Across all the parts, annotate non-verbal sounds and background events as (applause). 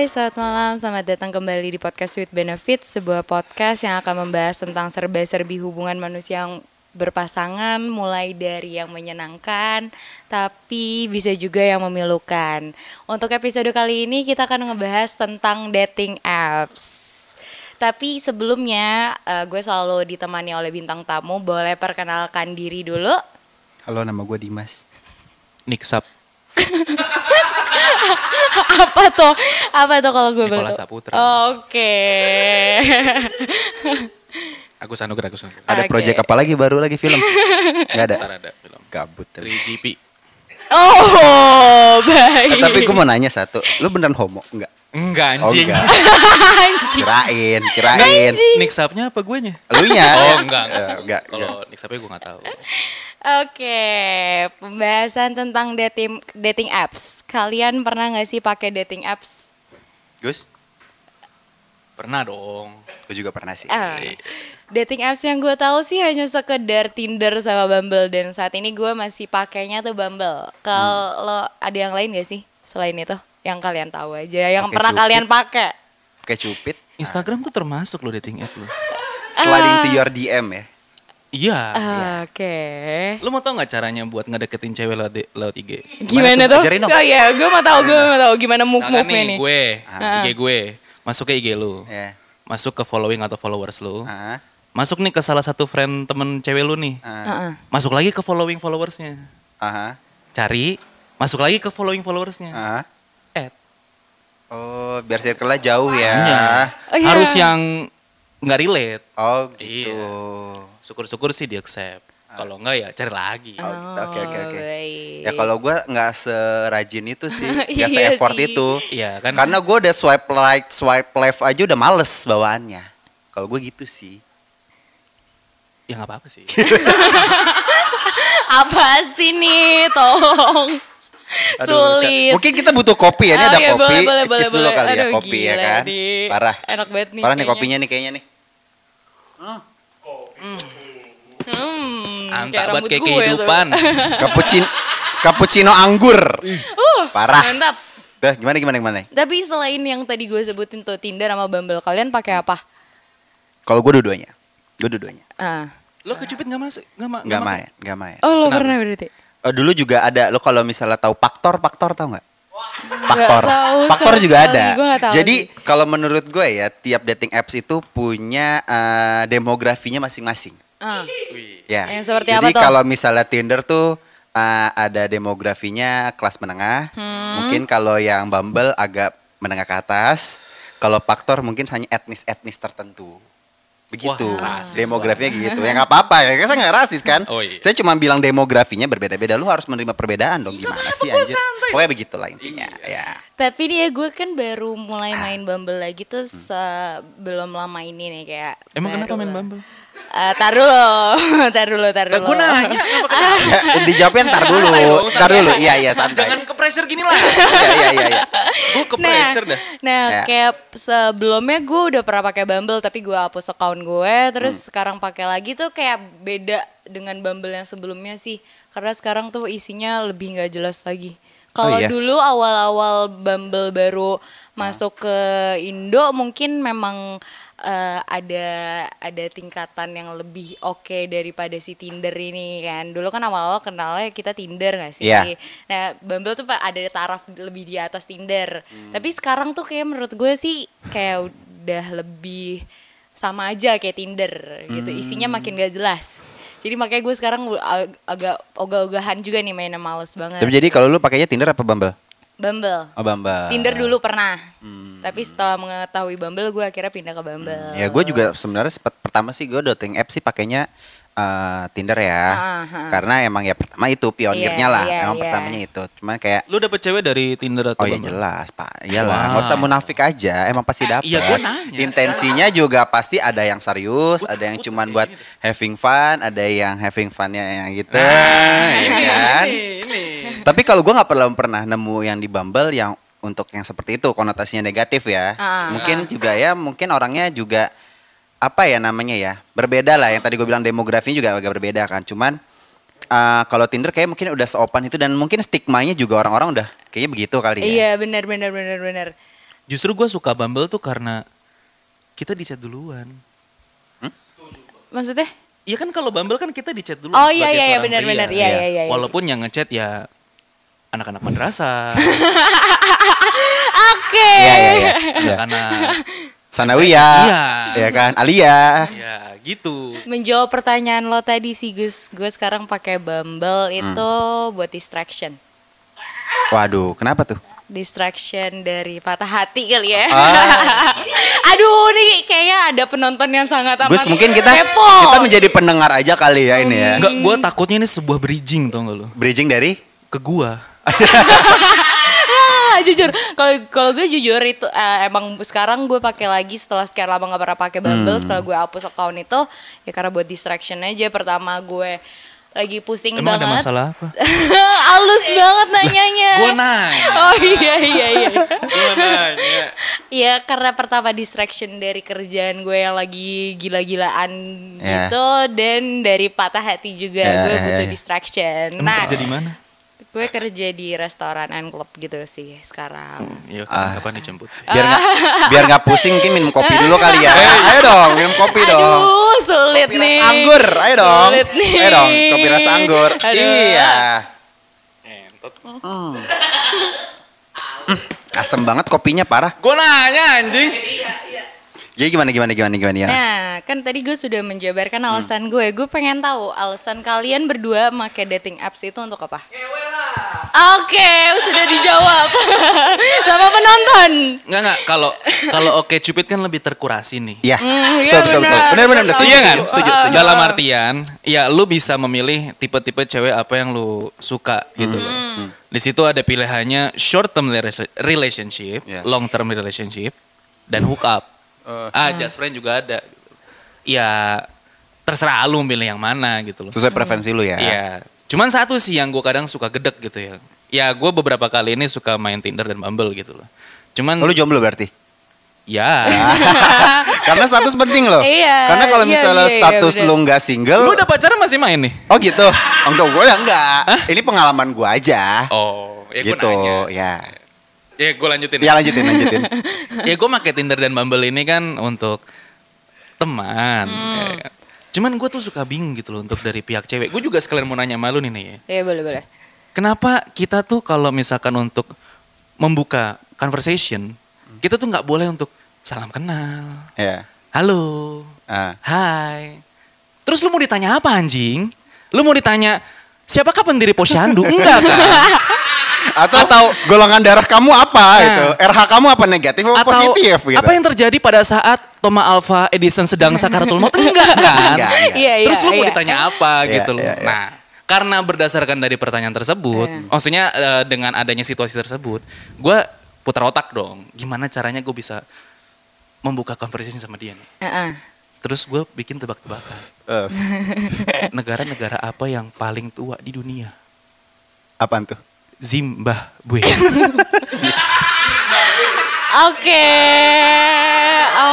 Hai, selamat malam. Selamat datang kembali di podcast With Benefit, sebuah podcast yang akan membahas tentang serba-serbi hubungan manusia yang berpasangan, mulai dari yang menyenangkan, tapi bisa juga yang memilukan. Untuk episode kali ini kita akan ngebahas tentang dating apps. Tapi sebelumnya eh, gue selalu ditemani oleh bintang tamu. Boleh perkenalkan diri dulu. Halo, nama gue Dimas. Niksap Apa tuh? Apa tuh kalau gue tahu? Saputra. Oke. Agus Anugrah Agus Anugrah Ada Oke. project apa lagi baru lagi film? Gak ada. Ntar ada film Gabut. tapi. 3GP oh, baik. Eh, tapi gue mau nanya satu. Lu beneran homo? Enggak. Enggak Oh anjing enggak. Anjing. Kirain, kirain. Niksapnya apa guenya? Lu nya? Oh enggak Eh, enggak. enggak. Kalau Niksapnya gue gak tahu Oke, pembahasan tentang dating dating apps. Kalian pernah nggak sih pakai dating apps? Gus, Pernah dong gue juga pernah sih. Ah, dating apps yang gue tahu sih hanya sekedar Tinder sama Bumble dan saat ini gue masih pakainya tuh Bumble. Kalau ada yang lain gak sih selain itu? Yang kalian tahu aja, yang Pakai pernah cupid. kalian pakai? Oke, cupid. Instagram tuh termasuk loh dating app lo Sliding to Ah. your DM ya. Iya Oke. Lu mau tau gak caranya buat ngedeketin cewek lewat, di- lewat IG? Gimana tuh? tuh? Ajarin dong. Oh iya, gue mau tahu, gue mau tahu gimana move move nih nih. gue Ah. IG gue Masuk ke IG lu Ya. Masuk ke following atau followers lu Ah, Masuk nih ke salah satu friend temen cewek lu nih ah, Heeh. Masuk lagi ke following followersnya ah, Cari Masuk lagi ke following followersnya ah. Add Oh, biar circle-nya jauh ya. Iya. Oh, iya. Harus yang nggak relate. Oh, gitu. Iya. Syukur-syukur sih di accept. Kalau enggak ya cari lagi. Oh, oke, oke, oke. baik. Ya kalau gue nggak serajin itu sih, (laughs) nggak Iya se-effort sih. itu. Iya kan? Karena gue udah swipe right, swipe left aja udah males bawaannya. Kalau gue gitu sih. ya nggak apa-apa sih. (laughs) Apa sih nih, tolong. Aduh, Sulit. Mungkin kita butuh kopi ya, ini Oh, ada iya, kopi. boleh, boleh, boleh, dulu boleh. kali ya Aduh, kopi ya kan. nih. Parah. Enak banget nih Parah nih kayaknya. kopinya nih kayaknya nih. Hmm, Angkat buat rambut kayak kehidupan. (laughs) Cappuccino, cappuccino anggur. Uh, Parah. Mantap. Dah, gimana gimana gimana? Tapi selain yang tadi gue sebutin tuh Tinder sama Bumble, kalian pakai apa? Kalau gue dua-duanya. Gue dua-duanya. Ah. Lo kecupit nggak masuk? Nggak ma Nggak make? main, nggak main. Oh, lo Kenapa? pernah berarti? Oh, dulu juga ada lo kalau misalnya tahu faktor, faktor tahu nggak? Faktor, tahu faktor juga ada. Jadi kalau menurut gue ya tiap dating apps itu punya eh, demografinya masing-masing. Wih. Ya. Yang seperti Jadi kalau misalnya Tinder tuh uh, ada demografinya kelas menengah. Hmm. Mungkin kalau yang Bumble agak menengah ke atas. Kalau faktor mungkin hanya etnis-etnis tertentu. Begitu. Wah, rasis demografinya gitu. Ya nggak apa-apa ya. Saya nggak rasis kan. Oh, iya. Saya cuma bilang demografinya berbeda-beda. Lu harus menerima perbedaan dong. Gimana sih anjir? Pokoknya begitulah intinya. Ya. Tapi dia gue kan baru mulai main Bumble lagi tuh sebelum lama ini nih kayak. Emang kenapa main lah. Eh, tar dulu, (laughs) tar dulu, tar Lah dulu. gue nanya kenapa? (laughs) Ya, dijawabnya ntar dulu. Santai. dulu. Iya, iya santai. Jangan ke pressure gini lah. Iya, iya, iya. iya. gue ke pressure dah. Nah, Ya. kayak sebelumnya gue udah pernah pakai Bumble tapi gue hapus account gue, terus Hmm. sekarang pakai lagi tuh kayak beda dengan Bumble yang sebelumnya sih. Karena sekarang tuh isinya lebih nggak jelas lagi. Kalau iya? dulu awal-awal Bumble baru masuk ke Indo mungkin memang eh, ada ada tingkatan yang lebih oke daripada si Tinder ini kan. Dulu kan awal-awal kenalnya kita Tinder gak sih? Iya. Nah, Bumble tuh ada taraf lebih di atas Tinder. Hmm. Tapi sekarang tuh kayak menurut gue sih kayak udah lebih sama aja kayak Tinder gitu. Isinya Hmm. makin gak jelas. Jadi makanya gue sekarang ag- ag- agak ogah-ogahan juga nih mainnya males banget. Tapi jadi kalau lu pakainya Tinder apa Bumble? Bumble. Oh, Bumble. Tinder dulu pernah. Hmm. Tapi setelah mengetahui Bumble gue akhirnya pindah ke Bumble. Ya gue juga sebenarnya sempat pertama sih gue dating app sih pakainya eh, Tinder ya. Ah. Karena emang ya pertama itu pionirnya Iya, lah. iya, emang iya. pertamanya itu. Cuman kayak Lu dapet cewek dari Tinder atau Oh ya jelas pak, iyalah Wow. nggak usah munafik aja, emang pasti Eh, dapat. iya, gua nanya. Intensinya juga pasti ada yang serius, ada yang cuman buat having fun, ada yang having funnya yang gitu, Nah, ya ini, kan. ini. (laughs) Tapi kalau gua nggak pernah pernah nemu yang di Bumble yang untuk yang seperti itu konotasinya negatif ya. Ah, mungkin juga ya, mungkin orangnya juga apa ya namanya ya berbeda lah. Yang tadi gue bilang demografinya juga agak berbeda kan. Cuman eh, kalau Tinder kayak mungkin udah seopan itu dan mungkin stigmanya juga orang-orang udah kayaknya begitu kali ya. Iya benar benar benar benar. Justru gue suka Bumble tuh karena kita di chat duluan. Maksudnya? Iya kan kalau Bumble kan kita di chat dulu Oh iya sebagai iya iya seorang benar-benar pria. iya Iya. iya iya. iya. Walaupun yang ngechat ya anak-anak madrasah, (laughs) Oke. Iya iya iya. Iya. anak (laughs) Sanawiyah. Iya. Ya kan? Alia. ya gitu. Menjawab pertanyaan lo tadi sih Gus, gue sekarang pakai Bumble Hmm. itu buat distraction. Waduh, kenapa tuh? Distraction dari patah hati kali ya. Ah. (laughs) Aduh, nih kayaknya ada penonton yang sangat amat Gus, mungkin kita kepo. kita menjadi pendengar aja kali ya ini ya. Enggak, gue takutnya ini sebuah bridging tau gak lo? Bridging dari Ke gua. (laughs) Jujur kalau kalau gue jujur itu eh, emang sekarang gue pakai lagi setelah sekian lama nggak pernah pakai Bumble Hmm. setelah gue hapus account itu ya karena buat distraction aja pertama gue lagi pusing Emang ada banget masalah apa? (laughs) halus banget nanyanya Gue nanya. (laughs) oh iya iya iya Gue nanya. ya karena pertama distraction dari kerjaan gue yang lagi gila-gilaan Ya. gitu dan dari patah hati juga Ya, gue ya, butuh ya. distraction Emang nah kerja di mana? Gue kerja di restoran and club gitu sih sekarang Iya, Ah. kapan dijemput? biar nggak biar nggak pusing mungkin minum kopi dulu kali ya. Ayo dong, minum kopi dong. Aduh, sulit Kopi nih. rasa anggur, ayo dong. Sulit nih. Ayo dong, kopi rasa anggur. Aduh. Iya. Entot. Asem banget kopinya parah. Gue nanya anjing. Jadi gimana gimana gimana gimana ya? Nah, kan tadi gue sudah menjabarkan Hmm. alasan gue. Gue pengen tahu alasan kalian berdua make dating apps itu untuk apa? Oke, sudah dijawab (laughs) sama penonton. Enggak enggak, kalau kalau Oke Cupid kan lebih terkurasi nih. Iya. Hmm, betul, iya betul, betul. benar. Benar benar benar. Setuju, Iya kan? setuju, setuju, setuju. Dalam artian, ya lu bisa memilih tipe-tipe cewek apa yang lu suka gitu loh. Hmm. Di situ ada pilihannya short term relationship, Iya. long term relationship, dan hook up. Oh. Ah, just friend juga ada. Ya terserah lu milih yang mana gitu loh. Sesuai preferensi lu ya. Iya. Cuman satu sih yang gue kadang suka gedek gitu ya. Ya gue beberapa kali ini suka main Tinder dan Bumble gitu loh. Cuman Oh, lu jomblo berarti? ya (laughs) Karena status penting loh. Iya, Karena kalau iya, misalnya iya, iya, status bener. lu nggak single, lu udah pacaran masih main nih? oh gitu. Enggak, gue enggak. Ini pengalaman gue aja. Oh, ya gue gitu, nanya. ya. Ya gue lanjutin. Ya lanjutin, lanjutin. (laughs) ya gue pakai Tinder dan Bumble ini kan untuk teman. Hmm. ya. Cuman gue tuh suka bingung gitu loh untuk dari pihak cewek. Gue juga sekalian mau nanya malu nih nih ya. Iya boleh boleh. Kenapa kita tuh kalau misalkan untuk membuka conversation, kita tuh nggak boleh untuk salam kenal, ya. halo, Ah. hai. Terus lu mau ditanya apa anjing? Lu mau ditanya siapakah pendiri posyandu? Enggak kan? (laughs) Atau, atau golongan darah kamu apa Nah. itu? RH kamu apa negatif atau Atau positif gitu? apa yang terjadi pada saat Thomas Alva Edison sedang sakaratul maut? (laughs) Enggak kan? Enggak, enggak. Iya iya. Terus lu mau iya. ditanya apa Iya, gitu loh. iya, iya. Nah, karena berdasarkan dari pertanyaan tersebut, Iya. maksudnya eh, dengan adanya situasi tersebut, gue putar otak dong. Gimana caranya gue bisa membuka conversation sama dia nih? Heeh. Terus gue bikin tebak-tebakan. Eh, (laughs) Negara-negara apa yang paling tua di dunia? apaan tuh? Zimbabwe. (laughs) Oke.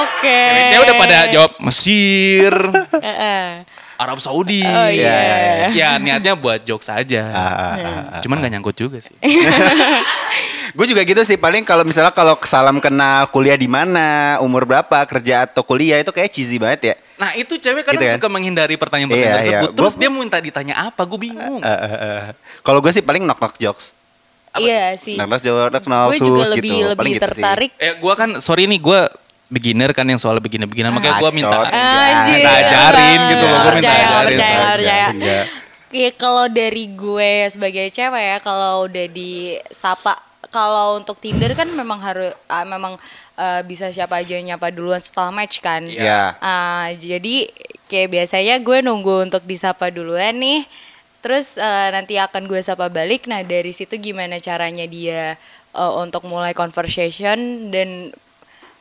Oke. Cewek-cewek udah pada jawab Mesir, Heeh. Arab Saudi. Oh iya. Iya, iya, iya. Ya niatnya buat jokes aja. Ah, ah, ah, ah. Cuman gak nyangkut juga sih. (laughs) Gue juga gitu sih paling kalau misalnya kalau salam kenal kuliah di mana, umur berapa, kerja atau kuliah itu kayak cheesy banget ya. Nah itu cewek kadang Gitu kan? suka menghindari pertanyaan-pertanyaan Iya, iya. tersebut. Gua- Terus dia mau minta ditanya apa, gue bingung. Eh, eh, eh. Kalau gue sih paling knock knock jokes. Iya sih. Knock knock jokes, knock knock Gue juga sus lebih gitu. lebih Paling gitu sih. tertarik. Eh gue kan, sorry nih gue beginner kan yang soal beginner-beginner. Makanya gue minta ajarin gitu loh. Gue minta Percaya, ajarin. percaya, percaya. Iya kalau dari gue sebagai cewek ya kalau udah disapa kalau untuk Tinder kan memang harus ah, memang eh, bisa siapa aja yang nyapa duluan setelah match kan. Iya. Ah, jadi kayak biasanya gue nunggu untuk disapa duluan nih. Terus eh, nanti akan gue sapa balik. Nah, dari situ gimana caranya dia eh, untuk mulai conversation dan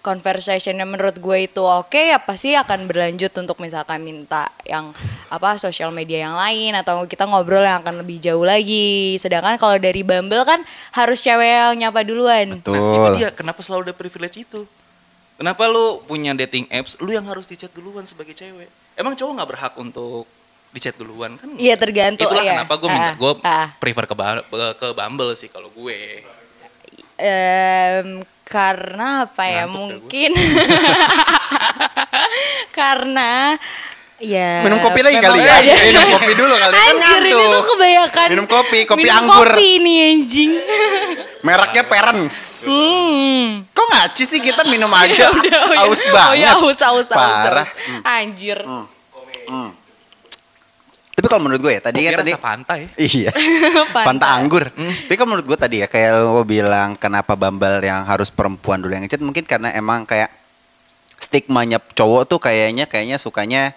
conversationnya menurut gue itu oke ya pasti akan berlanjut untuk misalkan minta yang apa sosial media yang lain atau kita ngobrol yang akan lebih jauh lagi sedangkan kalau dari Bumble kan harus cewek yang nyapa duluan Nah itu Betul. dia, kenapa selalu ada privilege itu? Kenapa lu punya dating apps, lu yang harus dicat duluan sebagai cewek? Emang cowok nggak berhak untuk dicat duluan kan? Iya, tergantung, Itulah iya. kenapa gue minta, Ah, gue ah. prefer ke, ke Bumble sih kalau gue. Em, karena apa ya? Ngantuk dah Mungkin (laughs) karena ya Minum kopi lagi kali ya. ada- Minum kopi dulu kali kan Anjir ini ngantuk. tuh kebanyakan Minum kopi, kopi minum anggur. kopi ini anjing. Mereknya Parents. Hmm. Kok ngaci sih kita minum (laughs) aja? Oh ya, Aus Oh banget. ya, aus, aus, aus, Parah. Anjir. Hmm. Tapi kalau menurut gue ya tadi kan tadi Fanta ya. (laughs) Iya. Fanta anggur. Tapi kalau menurut gue tadi ya kayak lo bilang kenapa Bumble yang harus perempuan dulu yang ngechat mungkin karena emang kayak stigmanya cowok tuh kayaknya kayaknya sukanya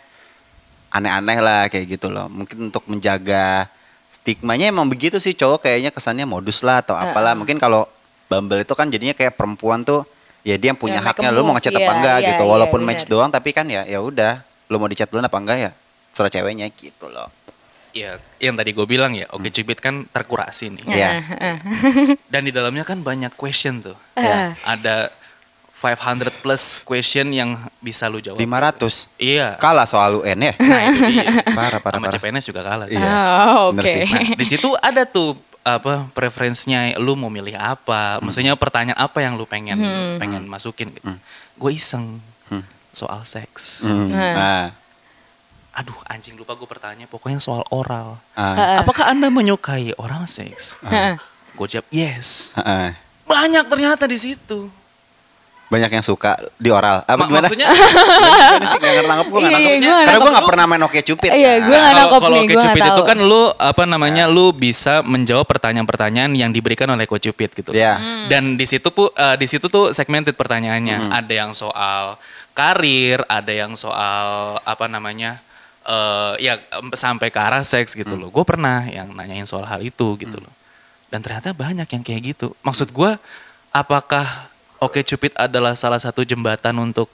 aneh-aneh lah kayak gitu loh. Mungkin untuk menjaga stigmanya emang begitu sih cowok kayaknya kesannya modus lah atau apalah. Mungkin kalau Bumble itu kan jadinya kayak perempuan tuh ya dia yang punya Ya, haknya lu mau ngechat apa iya, enggak iya, gitu. iya, Walaupun benar. match doang tapi kan ya ya udah lu mau dicat duluan apa enggak ya serah ceweknya gitu loh. Ya, yang tadi gue bilang ya, oke cubit kan terkurasi nih. Iya. (laughs) Dan di dalamnya kan banyak question tuh. Ya. Ada 500 plus question yang bisa lu jawab. 500. Iya. Kalah soal UN ya. Nah, itu dia. (laughs) Parah, parah, Sama parah. CPNS juga kalah. Iya. Oh, oke. sih. Nah, di situ ada tuh apa preferensinya lu mau milih apa maksudnya pertanyaan apa yang lu pengen pengen masukin gitu gue iseng Hmm. soal seks Hmm. Nah. Aduh anjing lupa gue pertanyaan pokoknya soal oral ah, apakah anda menyukai oral seks Heeh. gue jawab yes ah. banyak ternyata di situ Banyak yang suka di oral. Apa Ma- gimana? maksudnya Gimana sih gak ngerti nangkep gue gak Iya, nangkep. iya, Karena gue gak pernah main oke cupid. Iya, nggak kalau nangkep kalau nih, gua Cupid nggak itu kan lu apa namanya lu bisa menjawab pertanyaan-pertanyaan yang diberikan oleh Coach Cupid gitu. Iya. Hmm. Dan di situ pu, eh, di situ tuh segmented pertanyaannya. Ada yang soal karir, ada yang soal apa namanya eh ya sampai ke arah seks gitu loh. Gue pernah yang nanyain soal hal itu gitu loh. Dan ternyata banyak yang kayak gitu. Maksud gue apakah Oke Cupid adalah salah satu jembatan untuk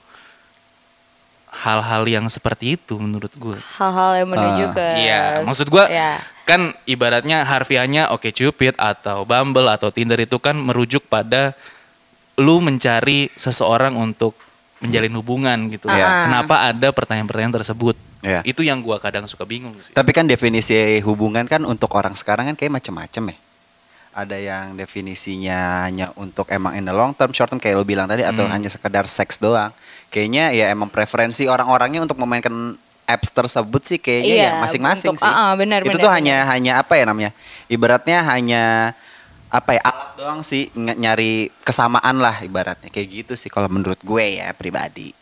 hal-hal yang seperti itu menurut gue. Hal-hal yang menuju Ah. ke Iya, maksud gua Iya. kan ibaratnya harfiahnya oke Cupid atau Bumble atau Tinder itu kan merujuk pada lu mencari seseorang untuk menjalin hubungan gitu. Iya. Kenapa ada pertanyaan-pertanyaan tersebut? Iya. Itu yang gua kadang suka bingung sih. Tapi kan definisi hubungan kan untuk orang sekarang kan kayak macam-macam ya. Ada yang definisinya hanya untuk emang in the long term, short term kayak lo bilang tadi atau Hmm. hanya sekedar seks doang. Kayaknya ya emang preferensi orang-orangnya untuk memainkan apps tersebut sih kayaknya Iya, ya masing-masing untuk- sih. ah, ah, benar, Itu benar, tuh benar. hanya hanya apa ya namanya? Ibaratnya hanya apa ya alat doang sih ng- nyari kesamaan lah ibaratnya kayak gitu sih kalau menurut gue ya pribadi.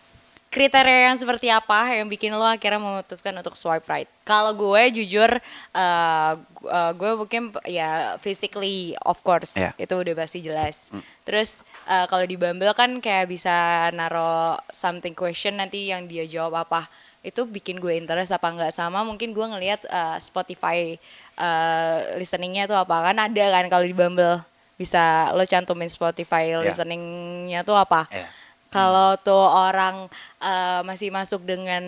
kriteria yang seperti apa yang bikin lo akhirnya memutuskan untuk swipe right? Kalau gue jujur, uh, uh, gue mungkin ya physically of course Iya. itu udah pasti jelas. Terus uh, kalau di Bumble kan kayak bisa naro something question nanti yang dia jawab apa itu bikin gue interest apa nggak sama mungkin gue ngelihat uh, Spotify uh, listeningnya tuh apa kan ada kan kalau di Bumble bisa lo cantumin Spotify Iya. listeningnya tuh apa Iya. kalau tuh orang uh, masih masuk dengan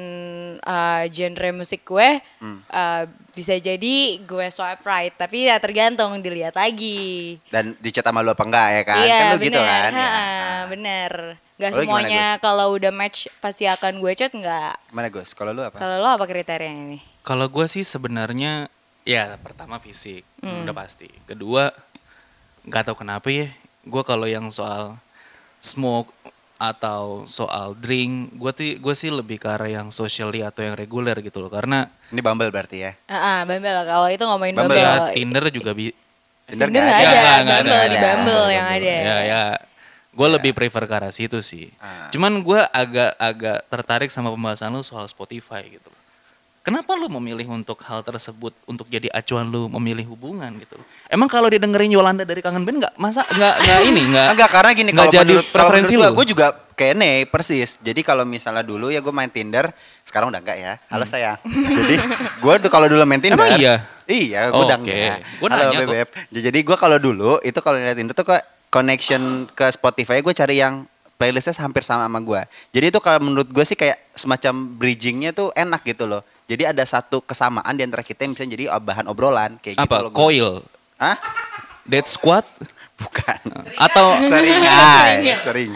uh, genre musik gue, Hmm. uh, bisa jadi gue swipe right. Tapi ya tergantung dilihat lagi. Dan dicat sama lu apa enggak ya kan? iya kan bener, gitu kan. ya. ha-ha, Ah. bener. Gak semuanya kalau udah match pasti akan gue chat nggak. Gimana Gus? Kalau lu apa? Kalau lo apa kriterianya ini? Kalau gua sih sebenarnya ya pertama fisik Hmm. udah pasti. Kedua nggak tahu kenapa ya. Gua kalau yang soal smoke atau soal drink, gue sih gue sih lebih ke arah yang socially atau yang reguler gitu loh. Karena Ini Bumble berarti ya. Ah, ah, Bumble. Kalau itu ngomongin Bumble Bumble. ya Tinder juga bi Tinder Tinder nggak ada. ada, nggak Bumble ada, di Bumble ada. yang ada. Ya ya. Gue lebih prefer ke arah situ sih. Ah. Cuman gue agak-agak tertarik sama pembahasan lu soal Spotify gitu. Kenapa lu memilih untuk hal tersebut untuk jadi acuan lu memilih hubungan gitu? Emang kalau didengerin Yolanda dari Kangen Band nggak masa nggak nggak ini nggak Enggak karena gini kalau jadi menurut kalau preferensi menurut lu? gue juga nih persis. Jadi kalau misalnya dulu ya gue main Tinder, sekarang udah enggak ya. Halo sayang. Jadi gue kalau dulu main Tinder. Hmm. Emang iya? Iya, gue Oh, udah oke. enggak. Gua Halo bebek. Jadi gue kalau dulu itu kalau lihat Tinder tuh kok connection ke Spotify gue cari yang playlistnya hampir sama sama gue. Jadi itu kalau menurut gue sih kayak semacam bridgingnya tuh enak gitu loh. Jadi ada satu kesamaan di antara kita yang bisa jadi bahan obrolan kayak gitu apa loh. Gus. coil, Hah? dead squad Bukan. (laughs) atau (laughs) Seringai, sering.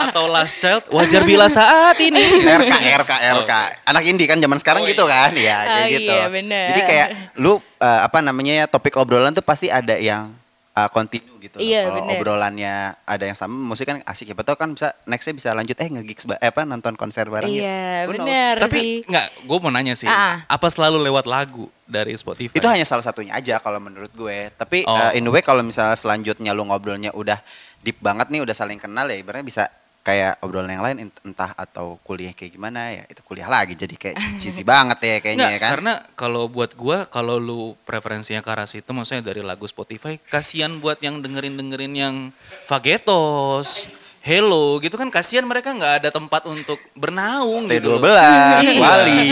atau last child wajar bila saat ini. (laughs) RK, RK, RK. Anak indie kan zaman sekarang Oh, gitu iya. kan, ya kayak Oh, gitu. iya, bener. Jadi kayak lu eh, apa namanya ya topik obrolan tuh pasti ada yang uh, continue gitu loh. Iya, Kalau obrolannya ada yang sama, maksudnya kan asik siapa tahu kan bisa nextnya bisa lanjut eh nge-gigs eh, apa nonton konser bareng gitu. Iya, Who knows? bener Tapi nggak, gue mau nanya sih, Ah. apa selalu lewat lagu dari Spotify? Itu hanya salah satunya aja kalau menurut gue. Tapi Oh. uh, in a way kalau misalnya selanjutnya lu ngobrolnya udah deep banget nih, udah saling kenal ya ibaratnya bisa kayak obrolan yang lain ent- entah atau kuliah kayak gimana ya itu kuliah lagi jadi kayak cheesy banget ya kayaknya Nggak, ya kan. karena kalau buat gua kalau lu preferensinya ke arah situ maksudnya dari lagu Spotify kasihan buat yang dengerin-dengerin yang Fagetos, Hello gitu kan kasihan mereka nggak ada tempat untuk bernaung Stay gitu. 12, Iya. Wali.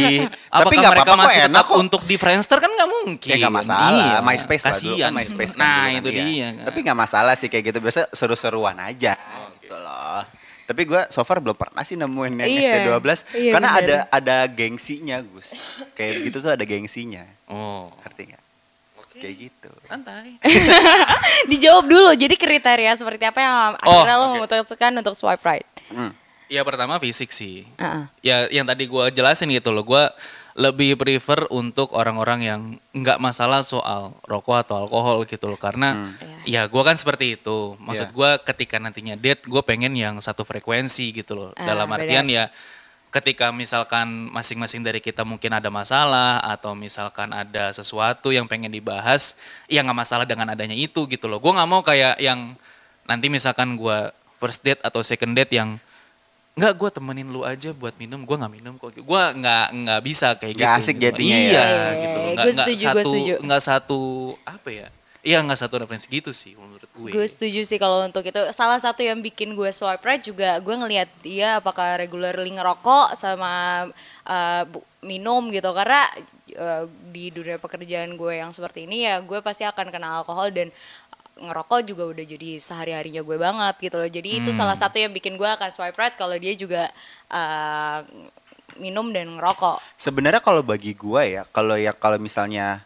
Tapi nggak mereka apa-apa kok masih enak kok. untuk di Friendster kan nggak mungkin. Ya nggak masalah, Iya. MySpace lah dulu kan MySpace kan Nah kan, itu iya. dia. kan. Tapi nggak masalah sih kayak gitu, biasa seru-seruan aja gitu loh. Tapi gue so far belum pernah sih nemuin yang Iya, ST12 iya karena bener. ada ada gengsinya Gus. Kayak gitu tuh ada gengsinya. oh, Ngerti nggak? Kayak gitu. santai. (laughs) Dijawab dulu. Jadi kriteria seperti apa yang Oh, akhirnya lo oke. memutuskan untuk swipe right? Hmm. Ya pertama fisik sih. Heeh. Ya yang tadi gua jelasin gitu loh, gua lebih prefer untuk orang-orang yang nggak masalah soal rokok atau alkohol gitu loh, karena ya gua kan seperti itu. Maksud Iya. gua ketika nantinya date, gue pengen yang satu frekuensi gitu loh. Ah, Dalam artian ya ketika misalkan masing-masing dari kita mungkin ada masalah atau misalkan ada sesuatu yang pengen dibahas, ya nggak masalah dengan adanya itu gitu loh. Gue nggak mau kayak yang nanti misalkan gua first date atau second date yang nggak gue temenin lu aja buat minum gue nggak minum kok gue nggak nggak bisa kayak Nggak gitu asik gitu. jadinya ya. iya Iya, iya, gitu loh iya. nggak Gue nggak setuju, gue satu setuju. nggak satu apa ya iya nggak satu referensi gitu sih menurut gue Gue setuju sih kalau untuk itu. Salah satu yang bikin gue swipe right juga gue ngelihat dia apakah regularly ngerokok sama uh, minum gitu. Karena uh, di dunia pekerjaan gue yang seperti ini ya gue pasti akan kena alkohol dan ngerokok juga udah jadi sehari-harinya gue banget gitu loh. Jadi itu salah satu yang bikin gue akan swipe right kalau dia juga uh, minum dan ngerokok. Sebenarnya kalau bagi gua ya, kalau ya kalau misalnya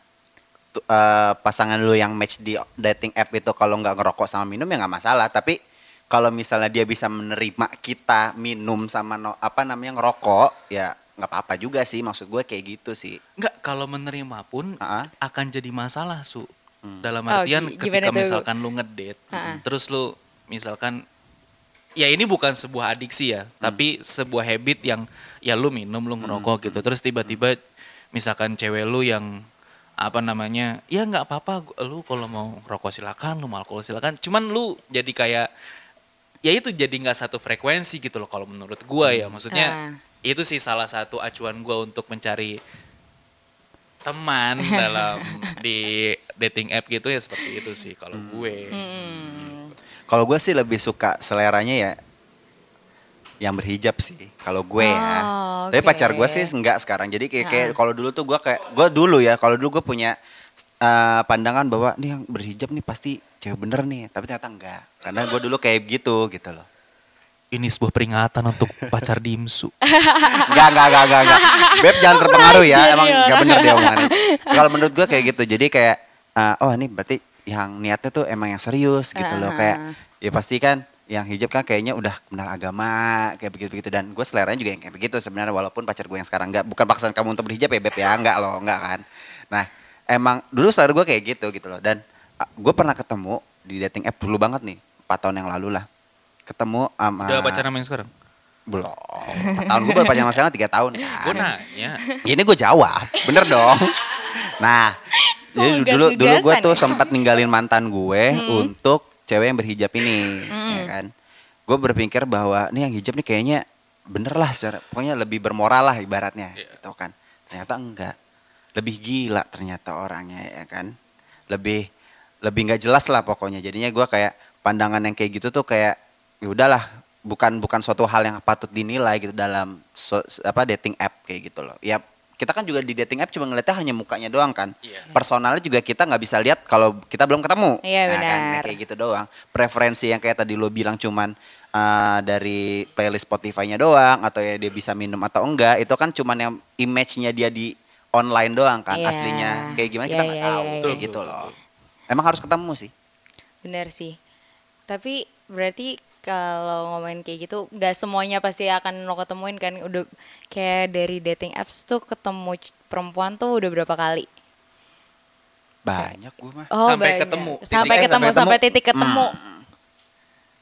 eh, pasangan lu yang match di dating app itu kalau nggak ngerokok sama minum ya nggak masalah. Tapi kalau misalnya dia bisa menerima kita minum sama no, apa namanya ngerokok, ya nggak apa-apa juga sih. Maksud gue kayak gitu sih. nggak kalau menerima pun Ah. akan jadi masalah su dalam Oh, artian gimana ketika misalkan lu ngedate Ah. terus lu misalkan ya ini bukan sebuah adiksi ya tapi sebuah habit yang ya lu minum lu ngerokok gitu terus tiba-tiba misalkan cewek lu yang apa namanya ya nggak apa-apa lu kalau mau rokok silakan lu mau alkohol silakan cuman lu jadi kayak ya itu jadi nggak satu frekuensi gitu loh kalau menurut gua ya maksudnya Ah. itu sih salah satu acuan gua untuk mencari teman (laughs) dalam di dating app gitu ya seperti itu sih kalau gue Hmm. Kalau gue sih lebih suka seleranya ya yang berhijab sih. Kalau gue ya. Oh, Tapi oke. pacar gue sih enggak sekarang. Jadi kayak, kayak kalau dulu tuh gue kayak gue dulu ya. Kalau dulu gue punya eh, pandangan bahwa nih yang berhijab nih pasti cewek bener nih. Tapi ternyata enggak. Karena gue dulu kayak gitu gitu loh. Ini sebuah peringatan untuk pacar dimsu (laughs) Enggak, enggak, enggak, enggak, enggak. Beb jangan terpengaruh ya. Emang enggak bener dia omongannya. (laughs) Kalau menurut gue kayak gitu. Jadi kayak eh, oh ini berarti yang niatnya tuh emang yang serius gitu loh. Ah. Kayak ya pasti kan yang hijab kan kayaknya udah kenal agama kayak begitu-begitu dan gue seleranya juga yang kayak begitu sebenarnya walaupun pacar gue yang sekarang enggak bukan paksaan kamu untuk berhijab ya beb ya enggak loh enggak kan nah emang dulu selera gue kayak gitu gitu loh dan ah, gue pernah ketemu di dating app dulu banget nih 4 tahun yang lalu lah ketemu sama udah pacaran sama yang sekarang? Belum. 4 tahun. Gue baru pacaran sama sekarang 3 tahun kan. gue nanya. Ya, ini gue jawab, bener dong. Nah, jadi dulu dulu gue tuh sempat ninggalin mantan gue untuk cewek yang berhijab ini, ya kan. Gue berpikir bahwa nih yang hijab nih kayaknya bener lah secara, pokoknya lebih bermoral lah ibaratnya, Iya. gitu kan. Ternyata enggak, lebih gila ternyata orangnya ya kan, lebih lebih nggak jelas lah pokoknya. Jadinya gue kayak pandangan yang kayak gitu tuh kayak ya udahlah bukan bukan suatu hal yang patut dinilai gitu dalam so- apa dating app kayak gitu loh. Ya kita kan juga di dating app cuma ngeliatnya hanya mukanya doang kan. Iya. Personalnya juga kita nggak bisa lihat kalau kita belum ketemu. Iya, Nah, kan, benar. kayak gitu doang. Preferensi yang kayak tadi lo bilang cuman uh, dari playlist Spotify-nya doang atau ya dia bisa minum atau enggak itu kan cuman yang image-nya dia di online doang kan. Iya. Aslinya kayak gimana Iya, kita nggak iya, tahu. iya, Kayak iya. gitu loh. Emang harus ketemu sih. Bener sih. Tapi berarti kalau ngomongin kayak gitu, nggak semuanya pasti akan lo ketemuin kan. Udah kayak dari dating apps tuh ketemu perempuan tuh udah berapa kali? Banyak gue mah. Oh, Sampai banyak. ketemu. Sampai Titik- ketemu, sampai sampai ketemu. titik ketemu.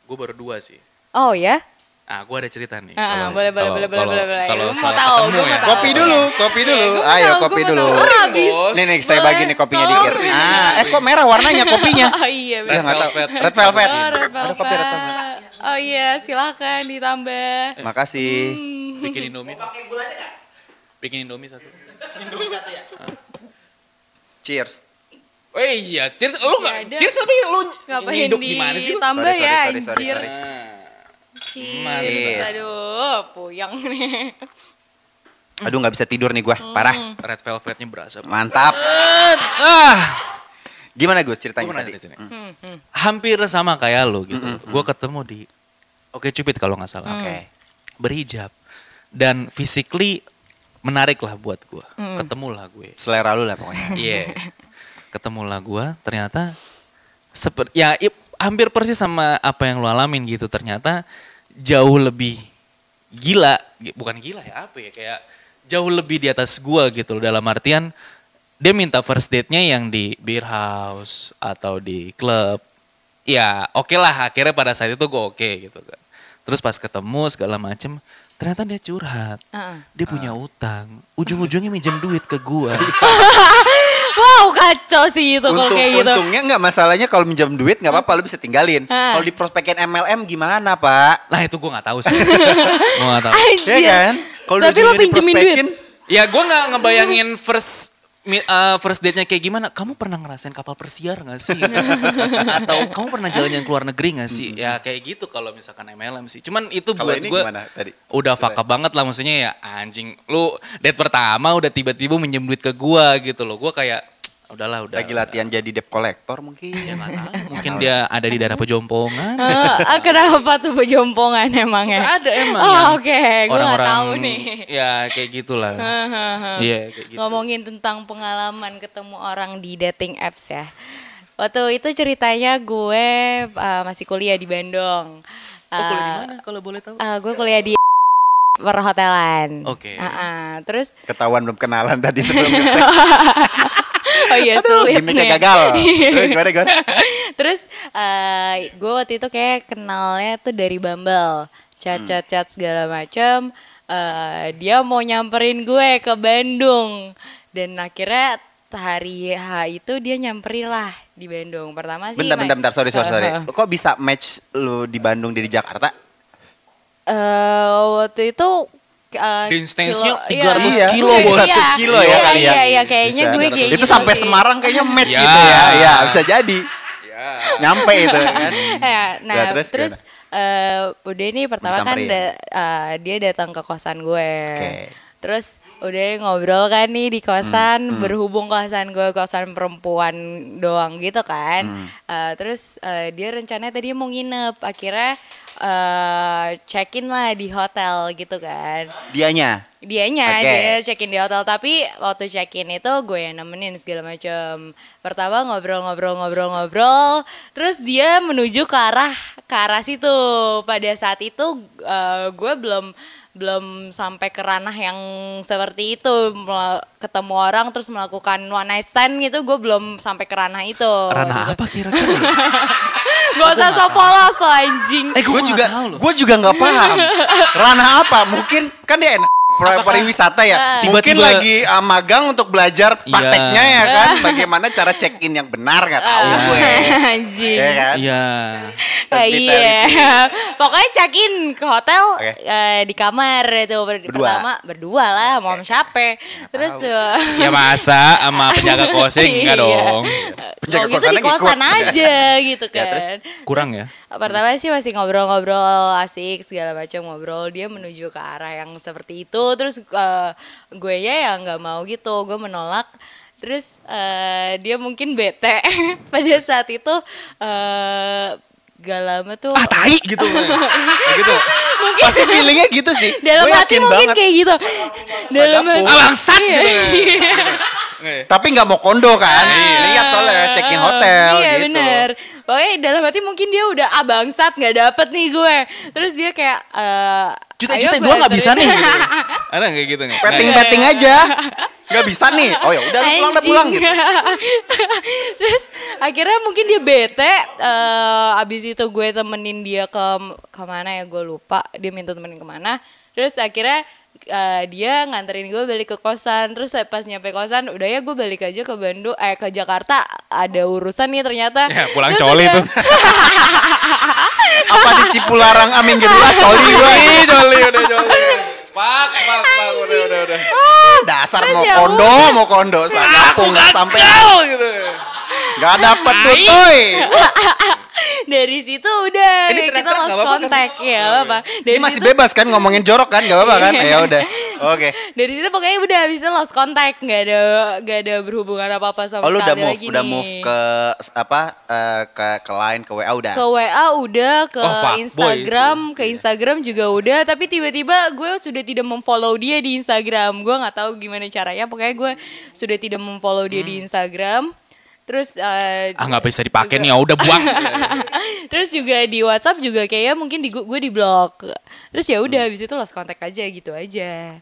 Gue baru dua sih. Oh ya? Ah, gue ada cerita nih. Ah, Kalau- boleh, boleh, kalau- boleh, boleh, kalau- boleh, boleh. Kalau soal tahu, ketemu ya. tahu. Kopi dulu, kopi dulu. Eh, Ayo tahu, kopi dulu. Ah, habis. Nih nih saya Boleh. bagi nih kopinya Tolong. dikit. Ah, eh kok merah warnanya kopinya? Oh (laughs) iya, Ya velvet. Red velvet. Oh, red Ada kopi red velvet. Oh iya, silakan ditambah. Makasih. Bikin Indomie. Pakai gulanya nggak? Bikin Indomie satu. Cheers. Oh iya, cheers lu nggak? Ya ada. cheers tapi lu Ngapain hidup gimana sih lu? ditambah Sorry, ya, sorry, sorry, anjir. sorry. Nah, Cheers. Cheers. Aduh, puyang nih. Aduh nggak bisa tidur nih gua, parah. red velvetnya berasa. Mantap. Ah. Gimana Gus ceritanya pernah tadi? di sini. Hmm, hmm. Hampir sama kayak lu gitu. Gue ketemu di Oke Cupid kalau nggak salah. Oke. Berhijab dan physically menarik lah buat gue. Ketemulah gue. Selera lu lah pokoknya. (laughs) Iya. Ketemulah gue, ternyata seperti ya i- hampir persis sama apa yang lu alamin gitu. Ternyata jauh lebih gila, Gi- bukan gila ya apa ya kayak jauh lebih di atas gua gitu loh dalam artian dia minta first date-nya yang di beer house atau di klub. Ya, oke lah akhirnya pada saat itu gue oke gitu kan. Terus pas ketemu segala macem, ternyata dia curhat. Ah. Dia punya utang. Ujung-ujungnya minjem duit ke gua. (laughs) Wow, kacau sih itu kalau Untung, kayak gitu. untungnya nggak masalahnya kalau minjam duit nggak apa-apa lu bisa tinggalin. Hah. Kalau di prospekin MLM gimana pak? Nah itu gue nggak tahu sih. gue nggak tahu. (laughs) Anjir. Ya kan? Kalau Tapi lo ujungnya pinjemin duit. diprospekin, Ya gue nggak ngebayangin first uh, first date-nya kayak gimana. Kamu pernah ngerasain kapal persiar gak sih? (laughs) Atau kamu pernah jalan-jalan ke luar negeri gak sih? Ya kayak gitu kalau misalkan MLM sih. Cuman itu Kalau buat gue udah fuck up banget lah maksudnya ya anjing. Lu date pertama udah tiba-tiba minjem duit ke gua gitu loh. Gue kayak udahlah udah. Lagi latihan jadi debt collector mungkin. Ya. Mungkin dia ada di daerah pejompongan. Ah, kenapa tuh pejompongan emangnya? ada emang. Oh, oke. Gue nggak orang-orang- tahu nih. Ya kayak gitulah. Iya kayak gitu. Ngomongin tentang pengalaman ketemu orang di dating apps ya. Waktu itu ceritanya gue uh, masih kuliah di Bandung. Oh, kuliah di Uh, mana kalau boleh tahu? uh, gue kuliah di perhotelan. Oke. Uh, uh, terus Ketahuan belum kenalan tadi sebelum. (laughs) oh iya sulit Gimiknya nih. gagal. (laughs) Terus gimana gimana? Terus uh, gue waktu itu kayak kenalnya tuh dari Bumble, chat chat chat segala macem. Uh, dia mau nyamperin gue ke Bandung dan akhirnya hari H itu dia nyamperin lah di Bandung. Pertama sih. Bentar, bentar, bentar. Sorry, sorry, sorry. Uh, (laughs) kok bisa match lu di Bandung di Jakarta? uh, waktu itu uh, Distance-nya kilo- 300 iya. kilo, Iya, bos. iya. 100 kilo ya Iya, kali ya. Iya, iya, kayaknya Bisa. gue kayak Itu gitu sampai sih. Semarang kayaknya match Ya. gitu ya. Iya, bisa jadi. Nyampe itu (laughs) kan. Ya, nah Ya, terus, terus eh, udah nih pertama kan da- eh, dia datang ke kosan gue. Oke. Terus udah ngobrol kan nih di kosan, Hmm, berhubung kosan gue kosan perempuan doang gitu kan. Hmm. Eh, terus eh, dia rencananya tadi mau nginep, akhirnya eh check in lah di hotel gitu kan. Dianya. Dianya Oke. dia check in di hotel tapi waktu check in itu gue yang nemenin segala macam. Pertama ngobrol-ngobrol-ngobrol-ngobrol, terus dia menuju ke arah ke arah situ. Pada saat itu eh, gue belum belum sampai ke ranah yang seperti itu ketemu orang terus melakukan one night stand gitu gue belum sampai ke ranah itu Ranah apa kira-kira? (laughs) gak usah so polos lo, anjing Eh, Gue gua juga, nggak tahu loh. gue juga nggak paham. (laughs) Ranah apa? Mungkin kan dia enak pro- pariwisata ya. Mungkin Tiba-tiba- lagi uh, magang untuk belajar Iya. prakteknya ya kan. Bagaimana cara check in yang benar nggak tahu gue. anjing Ya kan? Iya. Iya. (laughs) Pokoknya check in ke hotel Oke. eh, di kamar itu ber- Berdua. pertama berdua lah mau sama siapa. Terus eh, Ya masa sama penjaga kosnya enggak iya. dong. Penjaga Kalau gitu di kosan aja gitu Ya, kan. terus kurang Terus, ya? Pertama sih masih ngobrol-ngobrol asik segala macam ngobrol. Dia menuju ke arah yang seperti itu. Terus eh, gue ya nggak mau gitu. Gue menolak. Terus eh, dia mungkin bete (laughs) pada saat itu eh gak lama tuh Ah tai gitu. (laughs) Kayak gitu. Pasti feelingnya gitu sih. (laughs) dalam Gue hati mungkin banget. kayak gitu dalam hati Ah, bangsat Iya. gitu. Tapi nggak mau kondo kan. Lihat soalnya check in hotel iya gitu. bener pokoknya dalam hati mungkin dia udah ah bangsat nggak dapet nih gue terus dia kayak eh Juta-juta gue nggak bisa nih. Gitu. (laughs) Ada nggak kayak gitu nggak? Petting-petting aja. nggak bisa nih. Oh ya udah lu pulang udah pulang gitu. (laughs) Terus akhirnya mungkin dia bete. eh abis itu gue temenin dia ke ke mana ya gue lupa. Dia minta temenin ke mana. Terus akhirnya eh, dia nganterin gue balik ke kosan. Terus pas nyampe kosan, udah ya gue balik aja ke Bandung, eh ke Jakarta. Ada urusan nih ternyata. Ya, pulang Terus coli tuh. (laughs) Apa di Cipularang Amin gitu lah coli gue. Ih, joli udah joli. Pak, pak, pak, udah, udah, udah. Dasar Terus mau ya kondo, mau kondo. Aku nggak sampai gitu. Nggak dapet tuh toy. (laughs) dari situ udah Ini kita lost apa-apa kan? contact ya Oh, apa Ini dari masih situ, bebas kan ngomongin jorok kan, nggak apa-apa kan? Ya udah. (laughs) Oke. dari situ pokoknya udah habis itu lost contact nggak ada nggak ada berhubungan apa apa sama Oh lu udah move, lagi udah nih. move ke apa eh, ke ke line ke WA udah. ke WA udah ke Oh, Instagram ke Instagram juga udah tapi tiba-tiba gue sudah tidak memfollow dia di Instagram gue nggak tahu gimana caranya pokoknya gue sudah tidak memfollow dia di Instagram terus eh, Ah nggak bisa dipakai nih, ya udah buang. (laughs) terus juga di WhatsApp juga kayaknya mungkin di gue di blok terus ya udah habis itu lost contact aja gitu aja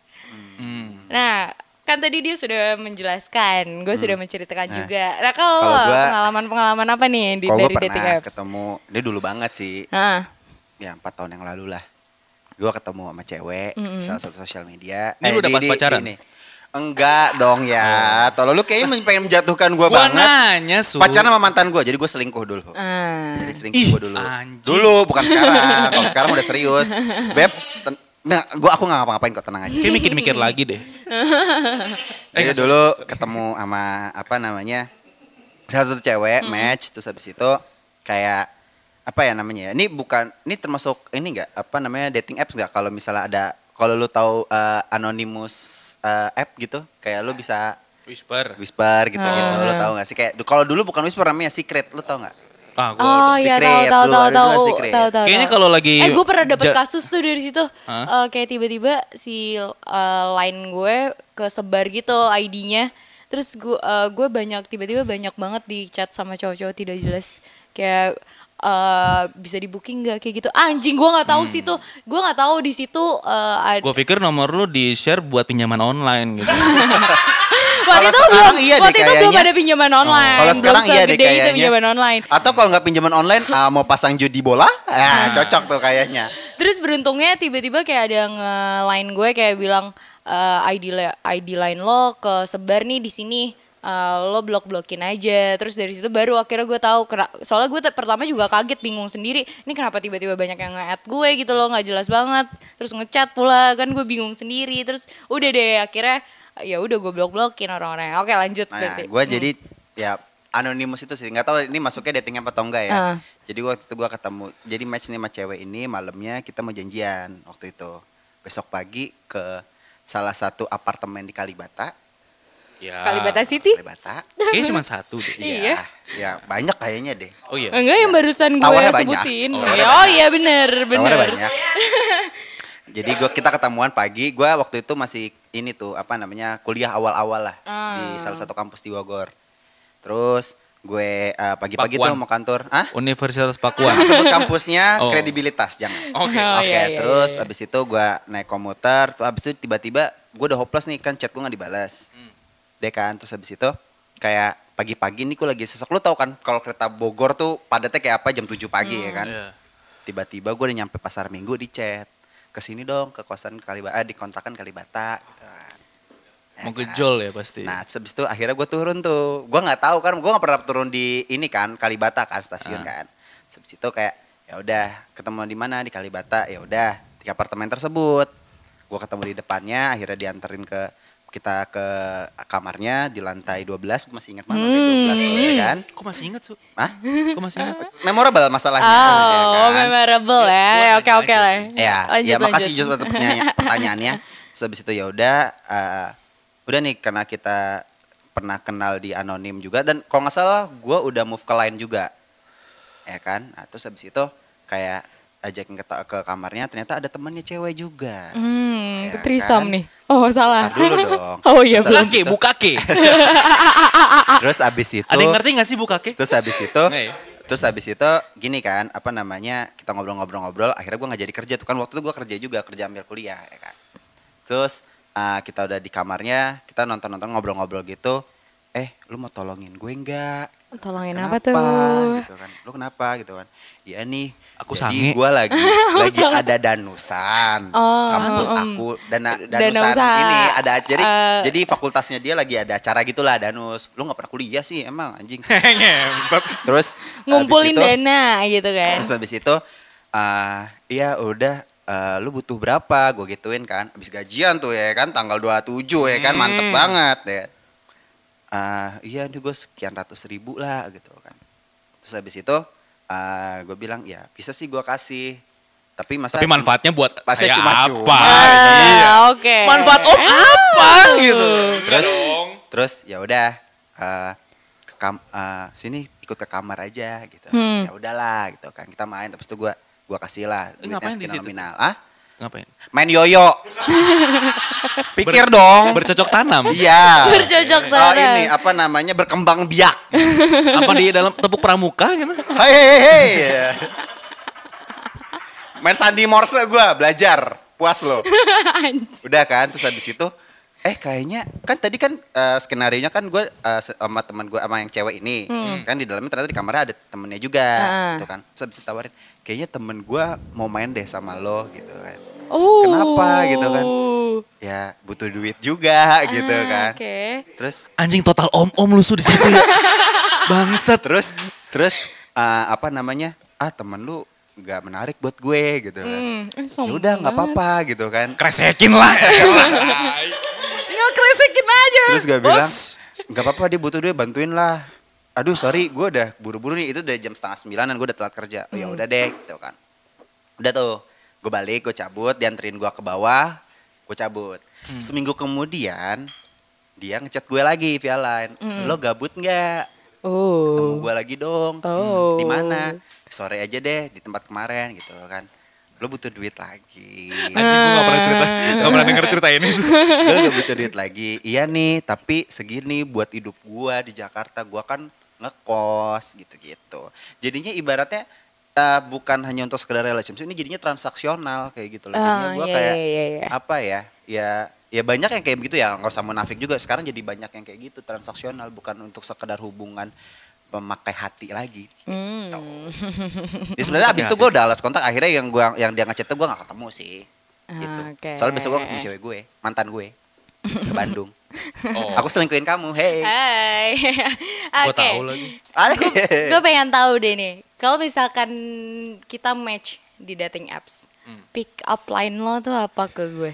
Hmm. nah kan tadi dia sudah menjelaskan gue sudah menceritakan Nah, juga nah kalau pengalaman-pengalaman apa nih di, dari gue dating pernah apps ketemu, dia dulu banget sih, Ah, ya empat tahun yang lalu lah. Gue ketemu sama cewek, Mm-mm. salah satu sosial media. Ini lu udah di- pas di- pacaran? ini. Enggak dong ya. Tolong lu kayaknya pengen menjatuhkan gue Gua banget. nanya, Su. Pacaran sama mantan gue, jadi gue selingkuh dulu. ah. Jadi selingkuh Ih, gue dulu. anjing. Dulu, bukan sekarang. Kalau sekarang udah serius. Beb, ten- nah, gua aku nggak ngapa-ngapain kok tenang aja. Kayak mikir-mikir lagi deh. (laughs) Jadi nggak, dulu ketemu sama apa namanya salah satu cewek match terus habis itu kayak apa ya namanya ya? Ini bukan ini termasuk ini enggak apa namanya dating apps enggak kalau misalnya ada kalau lu tahu eh, anonymous eh, app gitu kayak lu bisa Whisper. whisper gitu Ah. gitu lu tahu nggak sih kayak kalau dulu bukan whisper namanya secret lu tahu nggak Ah, gua Oh iya tahu secret, tahu tahu tahu tahu tahu. Kayaknya kalau lagi Eh gue pernah dapet kasus tuh dari situ. Hah? Eh, kayak tiba-tiba si eh, line gue kesebar gitu ID-nya. Terus gue eh, gue banyak tiba-tiba banyak banget di chat sama cowok-cowok tidak jelas. Kayak eh, bisa di booking nggak kayak gitu. Anjing gue nggak tahu situ. Gue nggak tahu di situ eh, ada. Gue pikir nomor lu di share buat pinjaman online gitu. (laughs) Waktu Kalau itu belum iya waktu itu belum ada pinjaman online. Kalau belum sekarang iya deh itu kayaknya. pinjaman online. Atau kalau nggak pinjaman online ah, (laughs) mau pasang judi bola, ah, cocok tuh kayaknya. Terus beruntungnya tiba-tiba kayak ada yang nge-line gue kayak bilang eh, ID ID line lo ke sebar nih di sini. Eh, lo blok-blokin aja terus dari situ baru akhirnya gue tahu soalnya gue pertama juga kaget bingung sendiri ini kenapa tiba-tiba banyak yang nge-add gue gitu loh nggak jelas banget terus ngechat pula kan gue bingung sendiri terus udah deh akhirnya ya udah gue blok-blokin orang-orang oke lanjut Nah, berarti gue jadi ya anonimus itu sih nggak tahu ini masuknya dating apa atau enggak ya. Ah. Jadi waktu itu gue ketemu, jadi match nih sama cewek ini malamnya kita mau janjian waktu itu. Besok pagi ke salah satu apartemen di Kalibata. Ya. Kalibata City Kalibata. Kayaknya cuma satu deh. Iya. Ya banyak kayaknya deh. Oh iya. enggak yang barusan gue Tawarnya banyak. sebutin Oh, oh, tawarnya oh banyak. iya bener bener Tawarnya banyak. (laughs) Jadi gua kita ketemuan pagi, gua waktu itu masih ini tuh apa namanya kuliah awal-awal lah di Ah. salah satu kampus di Bogor. Terus gue eh, pagi-pagi tuh mau kantor, ah? Universitas Pakuan. (laughs) Sebut kampusnya (laughs) Oh. kredibilitas jangan. Oke. Oh, Oke, iya, iya, terus iya. abis itu gua naik komuter, terus abis itu tiba-tiba gue udah hopeless nih kan chat gue nggak dibalas. Hmm. Deh kan, terus abis itu kayak pagi-pagi nih gue lagi sesek. Lu tau kan kalau kereta Bogor tuh padatnya kayak apa jam 7 pagi ya kan. Iya. Tiba-tiba gue udah nyampe pasar Minggu di chat. Ke sini dong ke kosan Kalibata, eh, di kontrakan Kalibata gitu kan. Ya Mau kan? gejol ya pasti. Nah, terus abis itu akhirnya gue turun tuh. Gue nggak tahu kan, gue nggak pernah turun di ini kan Kalibata kan stasiun Ah. kan. Terus Abis itu kayak ya udah ketemu di mana di Kalibata ya udah di apartemen tersebut. Gue ketemu di depannya, akhirnya dianterin ke kita ke kamarnya di lantai 12 gue masih ingat mana lantai 12 tuh, ya kan Kok masih inget, Su? Hah? Kok masih inget? memorable masalahnya Oh, ya kan? memorable ya. Oke nanya oke aja lah. Ya, Lanjut, ya makasih lanjut. Jus pertanyaannya. Terus habis itu ya udah eh, udah nih karena kita pernah kenal di anonim juga dan kalau nggak salah gue udah move ke lain juga. Ya kan? Nah, terus habis itu kayak ajakin ke, ke kamarnya ternyata ada temannya cewek juga. Hmm, Ya trisam kan? nih. Oh, salah. Ntar dulu (laughs) dong. Oh iya, Terus belum. Bukake, itu- bukake. (laughs) Terus habis itu Ada yang ngerti gak sih bukake? Terus habis itu? Terus habis itu gini kan, apa namanya, kita ngobrol-ngobrol-ngobrol, akhirnya gue nggak jadi kerja tuh kan waktu itu gue kerja juga, kerja ambil kuliah ya kan. Terus ah, kita udah di kamarnya kita nonton nonton ngobrol-ngobrol gitu eh lu mau tolongin gue enggak Tolongin kenapa apa tuh? gitu kan lu kenapa gitu kan iya nih Aku jadi sange. gue lagi (laughs) lagi ada danusan Oh, kampus mm. aku dana Dana danusan usaha, ini ada jadi eh, jadi fakultasnya dia lagi ada acara gitulah danus lu nggak pernah kuliah sih emang anjing (laughs) terus Ngumpulin itu- dana gitu kan. Terus habis itu ah iya udah eh, lu butuh berapa? Gue gituin kan. Habis gajian tuh ya kan tanggal 27 ya kan mantep Hmm. banget ya. Ah iya nih gue sekian ratus ribu lah gitu kan. Terus habis itu ah gue bilang ya bisa sih gue kasih. Tapi masa Tapi manfaatnya buat saya cuma-cuma. apa? Ah, Iya. oke. Manfaat om apa gitu. terus dong. terus ya udah eh, ke kam eh, sini ikut ke kamar aja gitu. Hmm. Ya udahlah gitu kan. Kita main terus itu gue gua kasih lah duitnya sekian nominal. Ah? Ngapain? Main yoyo. (laughs) Pikir dong. Bercocok tanam. Iya. Bercocok Oh tanam. ini apa namanya berkembang biak. apa di dalam tepuk pramuka gitu? Hei hei hei. Main sandi morse gua belajar. Puas lo. (laughs) Udah kan terus habis itu eh kayaknya kan tadi kan eh, skenario nya kan gue sama teman gue sama yang cewek ini kan di dalamnya ternyata di kamarnya ada temennya juga Ah. gitu kan terus habis itu tawarin kayaknya temen gue mau main deh sama lo gitu kan Oh. Kenapa gitu kan? ya butuh duit juga gitu Ah, kan Oke. terus Anjing total om-om lu su di situ ya. (laughs) Bangsat. terus terus eh, apa namanya ah temen lu nggak menarik buat gue gitu kan Hmm, sombong udah nggak apa-apa gitu kan Kresekin lah. (laughs) Nggak (laughs) kresekin aja. terus gue Bos. bilang nggak apa-apa dia butuh duit bantuin lah aduh sorry gue udah buru-buru nih itu udah jam setengah sembilanan gue udah telat kerja oh, ya udah deh gitu kan udah tuh gue balik gue cabut dianterin gue ke bawah gue cabut. Seminggu kemudian dia ngechat gue lagi via line. Lo gabut nggak? Oh. ketemu gue lagi dong. Oh. di mana? Sore aja deh di tempat kemarin gitu kan. Lo butuh duit lagi. Anjing gue gak pernah cerita. Gak pernah denger cerita ini. (laughs) Lo gak butuh duit lagi. Iya nih tapi segini buat hidup gua di Jakarta gua kan ngekos gitu-gitu. Jadinya ibaratnya eh, bukan hanya untuk sekedar relationship ini jadinya transaksional kayak gitu loh jadinya Ah, gua iya, kayak iya, iya, iya. apa ya ya ya banyak yang kayak begitu ya nggak usah munafik juga sekarang jadi banyak yang kayak gitu transaksional bukan untuk sekedar hubungan memakai hati lagi Hmm. Ya sebenarnya abis itu gue udah alas kontak akhirnya yang gua yang dia ngechat tuh gue gak ketemu sih. Gitu. Ah, Oke. Soalnya besok gue ketemu cewek gue, mantan gue ke Bandung. Oh. Aku selingkuhin kamu, hey. Hai. (laughs) Gue Oke. tahu lagi. Gue pengen tahu deh nih. Kalau misalkan kita match di dating apps, Hmm. pick up line lo tuh apa ke gue?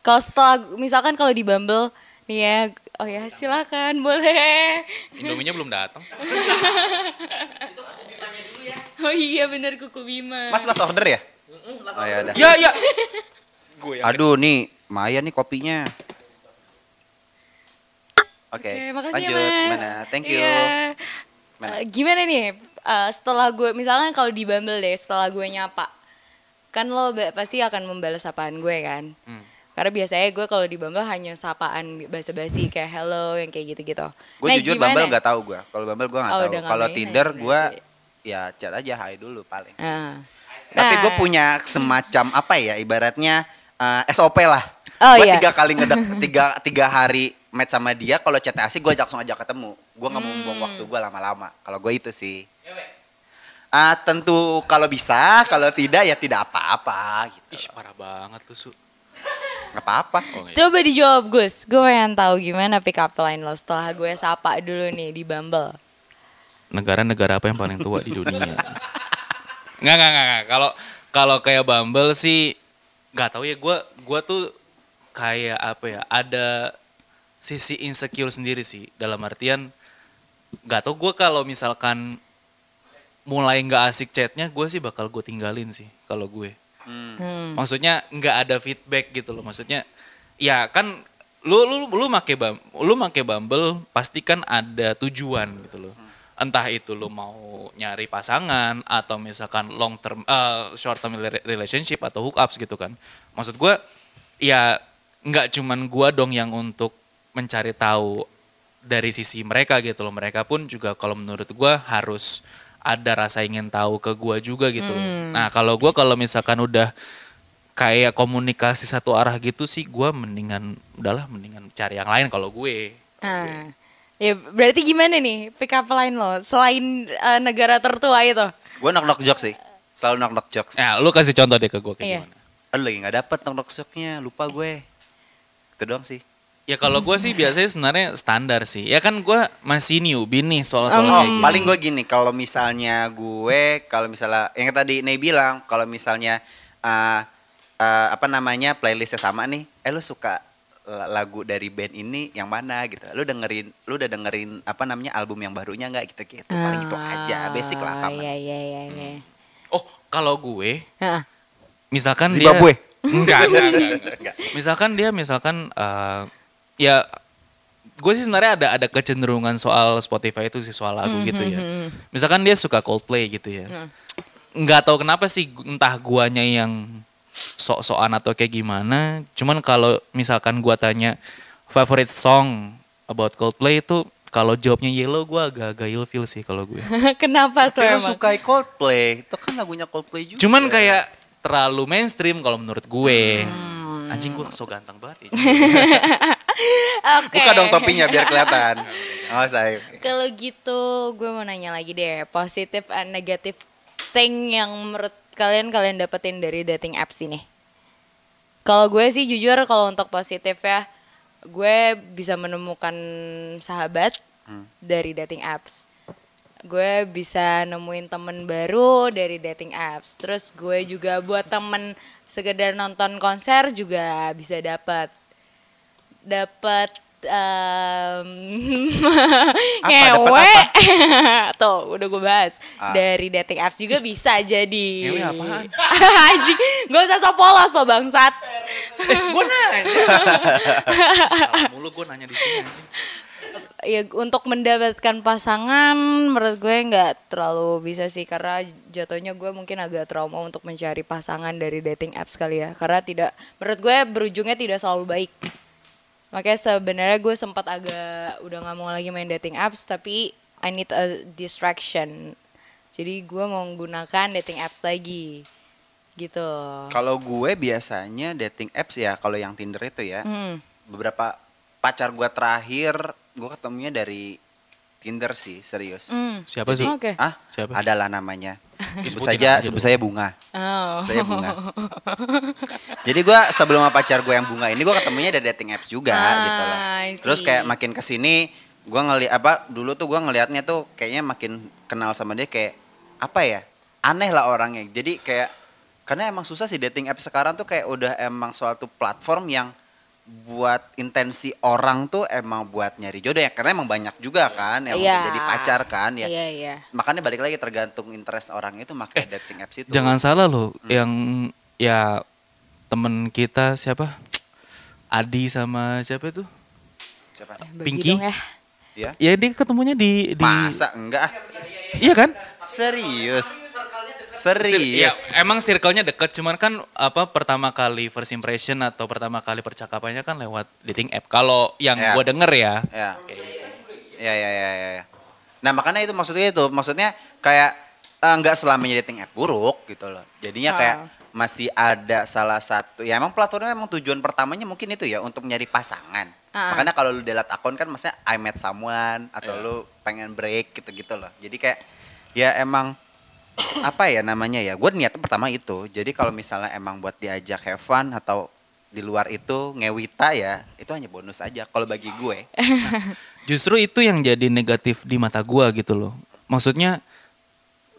Kalau setelah misalkan kalau di Bumble nih ya, oh ya silakan boleh. Indominya belum datang. Oh iya bener kuku Bima. Mas last order ya? Oh ya udah. Ya ya. Gue yang Aduh nih, Maya nih kopinya. Oke, Oke, makasih lanjut. ya, Mas. Mana? Thank you. Iya. Mana? Eh, gimana nih? eh, setelah gue, misalkan kalau di Bumble deh, setelah gue nyapa, kan lo pasti akan membalas sapaan gue kan? Hmm. Karena biasanya gue kalau di Bumble hanya sapaan basa-basi kayak hello yang kayak gitu-gitu. Gue Nah, jujur gimana? Bumble gak tahu gue. Kalau Bumble gue gak Oh, tahu. Kalau main Tinder ya, gue berarti. ya chat aja hai dulu paling. Ah. Tapi gue Nah, punya semacam apa ya ibaratnya eh, SOP lah. Oh, gue iya. tiga kali ngedek (laughs) tiga tiga hari match sama dia. Kalau chat asik gue langsung ajak ketemu. Gue nggak mau Hmm. buang waktu gue lama-lama. Kalau gue itu sih. Ah tentu kalau bisa, kalau tidak ya tidak apa-apa gitu. Ih parah banget lu su. Nggak apa-apa. Oh, iya. Coba dijawab Gus, gue pengen tahu gimana pick up line lo setelah gue sapa dulu nih di Bumble. Negara-negara apa yang paling tua di dunia? (laughs) Nggak nggak nggak. Kalau kalau kayak Bumble sih nggak tahu ya. Gue gua tuh kayak apa ya? Ada sisi insecure sendiri sih. Dalam artian nggak tahu gue kalau misalkan mulai nggak asik chatnya, gue sih bakal gue tinggalin sih kalau gue. Hmm. Maksudnya nggak ada feedback gitu loh. Maksudnya ya kan lu lu lu make bam, lu make Bumble pasti kan ada tujuan gitu loh. Entah itu lu mau nyari pasangan atau misalkan long term eh, short term rela- relationship atau hookups gitu kan. Maksud gua ya nggak cuman gua dong yang untuk mencari tahu dari sisi mereka gitu loh. Mereka pun juga kalau menurut gua harus ada rasa ingin tahu ke gua juga gitu loh. Nah, kalau gua kalau misalkan udah kayak komunikasi satu arah gitu sih gue mendingan udahlah mendingan cari yang lain kalau gue Nah, ya berarti gimana nih pick up line lo selain eh, negara tertua itu? Gue knock knock jokes sih. Selalu knock knock jokes. ya lu kasih contoh deh ke gue kayak Iya. gimana Aduh lagi nggak dapet knock knock jokesnya, lupa gue. Itu doang sih. Ya kalau gue sih biasanya sebenarnya standar sih ya kan gue masih newbie nih soal-soal Hmm. Oh, kayak gitu. paling gue gini, kalau misalnya gue, kalau misalnya yang tadi Ney bilang, kalau misalnya uh, uh, apa namanya playlistnya sama nih, eh lu suka la- lagu dari band ini yang mana gitu, lu dengerin, lu udah dengerin apa namanya album yang barunya nggak gitu gitu, paling gitu aja, basic lah Ah, common. Iya iya iya. iya. oh kalau gue Hah. misalkan Zimbabwe. dia enggak, enggak, (laughs) enggak, enggak. Enggak. misalkan dia misalkan eh, ya gue sih sebenarnya ada ada kecenderungan soal Spotify itu sih soal lagu gitu ya. misalkan dia suka Coldplay gitu ya. Nggak tahu kenapa sih entah guanya yang sok-sokan atau kayak gimana. Cuman kalau misalkan gua tanya favorite song about Coldplay itu kalau jawabnya Yellow gua agak-agak ilfeel sih kalau gue (laughs) Kenapa tuh Tapi emang? suka Coldplay, itu kan lagunya Coldplay juga. cuman kayak terlalu mainstream kalau menurut gue. Hmm. Anjing gua so ganteng banget ya. (laughs) Oke. Buka dong topinya biar kelihatan. (laughs) Oh saya. Kalau gitu gue mau nanya lagi deh, positif and negative thing yang menurut kalian kalian dapetin dari dating apps ini. Kalau gue sih jujur kalau untuk positif ya, gue bisa menemukan sahabat dari dating apps. Gue bisa nemuin temen baru dari dating apps. Terus gue juga buat temen sekedar nonton konser juga bisa dapat dapat Apa, (laughs) ngewe. (laughs) Tuh udah gue bahas. Ah. dari dating apps juga bisa jadi. Ngewe apaan? (laughs) anjing. Gak usah so polos so bangsat. Eh gue nanya. Mulu gue nanya di sini. Ya untuk mendapatkan pasangan menurut gue nggak terlalu bisa sih karena jatuhnya gue mungkin agak trauma untuk mencari pasangan dari dating apps kali ya. Karena tidak menurut gue berujungnya tidak selalu baik. Makanya sebenarnya gue sempat agak udah nggak mau lagi main dating apps tapi I need a distraction. Jadi gue mau menggunakan dating apps lagi. Gitu. Kalau gue biasanya dating apps ya, kalau yang Tinder itu ya, Hmm. beberapa pacar gue terakhir gue ketemunya dari Tinder sih serius. Hmm. siapa sih Oke. Ah, Siapa? adalah namanya. (laughs) Sebut Sebutin saja, aja sebut saya bunga. Oh. Saya bunga. (laughs) Jadi gue sebelum pacar gue yang bunga ini gue ketemunya dari dating apps juga Ah, gitu loh. I Terus kayak makin ke sini gue ngeliat apa dulu tuh gue ngelihatnya tuh kayaknya makin kenal sama dia kayak apa ya aneh lah orangnya. Jadi kayak karena emang susah sih dating apps sekarang tuh kayak udah emang suatu platform yang buat intensi orang tuh emang buat nyari jodoh ya karena emang banyak juga kan yang udah jadi pacar kan ya. Iya, iya. makanya balik lagi tergantung interest orang itu pakai dating apps itu. jangan salah loh yang ya temen kita siapa? Adi sama siapa itu? Siapa? Bagi Pinky? dong ya. ya ya dia ketemunya di di masa enggak? Iya kan? Serius serius ya, emang circle-nya deket cuman kan apa pertama kali first impression atau pertama kali percakapannya kan lewat dating app kalau yang Ya. gua denger ya ya ya ya ya ya, ya. nah makanya itu maksudnya itu maksudnya kayak eh, enggak selamanya dating app buruk gitu loh jadinya kayak Ah. masih ada salah satu ya emang platformnya emang tujuan pertamanya mungkin itu ya untuk nyari pasangan Ah. makanya kalau lu delete akun kan maksudnya I met someone atau Iya. lu pengen break gitu-gitu loh jadi kayak ya emang apa ya namanya ya gue niatnya pertama itu jadi kalau misalnya emang buat diajak have fun atau di luar itu ngewita ya itu hanya bonus aja kalau bagi gue (laughs) Justru itu yang jadi negatif di mata gua gitu loh. Maksudnya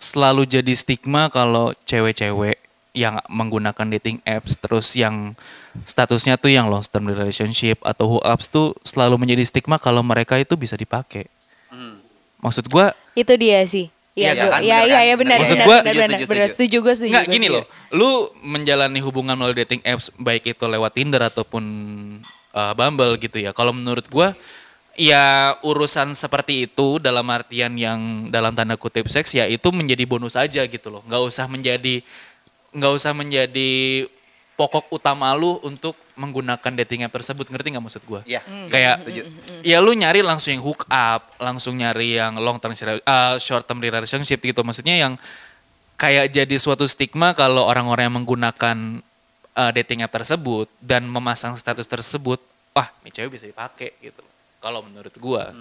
selalu jadi stigma kalau cewek-cewek yang menggunakan dating apps terus yang statusnya tuh yang long term relationship atau hookups tuh selalu menjadi stigma kalau mereka itu bisa dipakai. Hmm. Maksud gua Itu dia sih. Iya, Iya kan, iya, iya, kan? iya, benar, Maksud benar, benar, benar, setuju, benar, setuju. gue setuju. Nggak gua gini loh, lu menjalani hubungan melalui dating apps baik itu lewat Tinder ataupun uh, Bumble gitu ya. Kalau menurut gua ya urusan seperti itu dalam artian yang dalam tanda kutip seks ya itu menjadi bonus aja gitu loh. Nggak usah menjadi nggak usah menjadi pokok utama lu untuk menggunakan dating app tersebut ngerti nggak maksud gua? Iya, Kayak setuju. ya lu nyari langsung yang hook up, langsung nyari yang long term uh, short term relationship gitu. Maksudnya yang kayak jadi suatu stigma kalau orang-orang yang menggunakan uh, dating app tersebut dan memasang status tersebut, wah, ini cewek bisa dipakai gitu. Kalau menurut gua.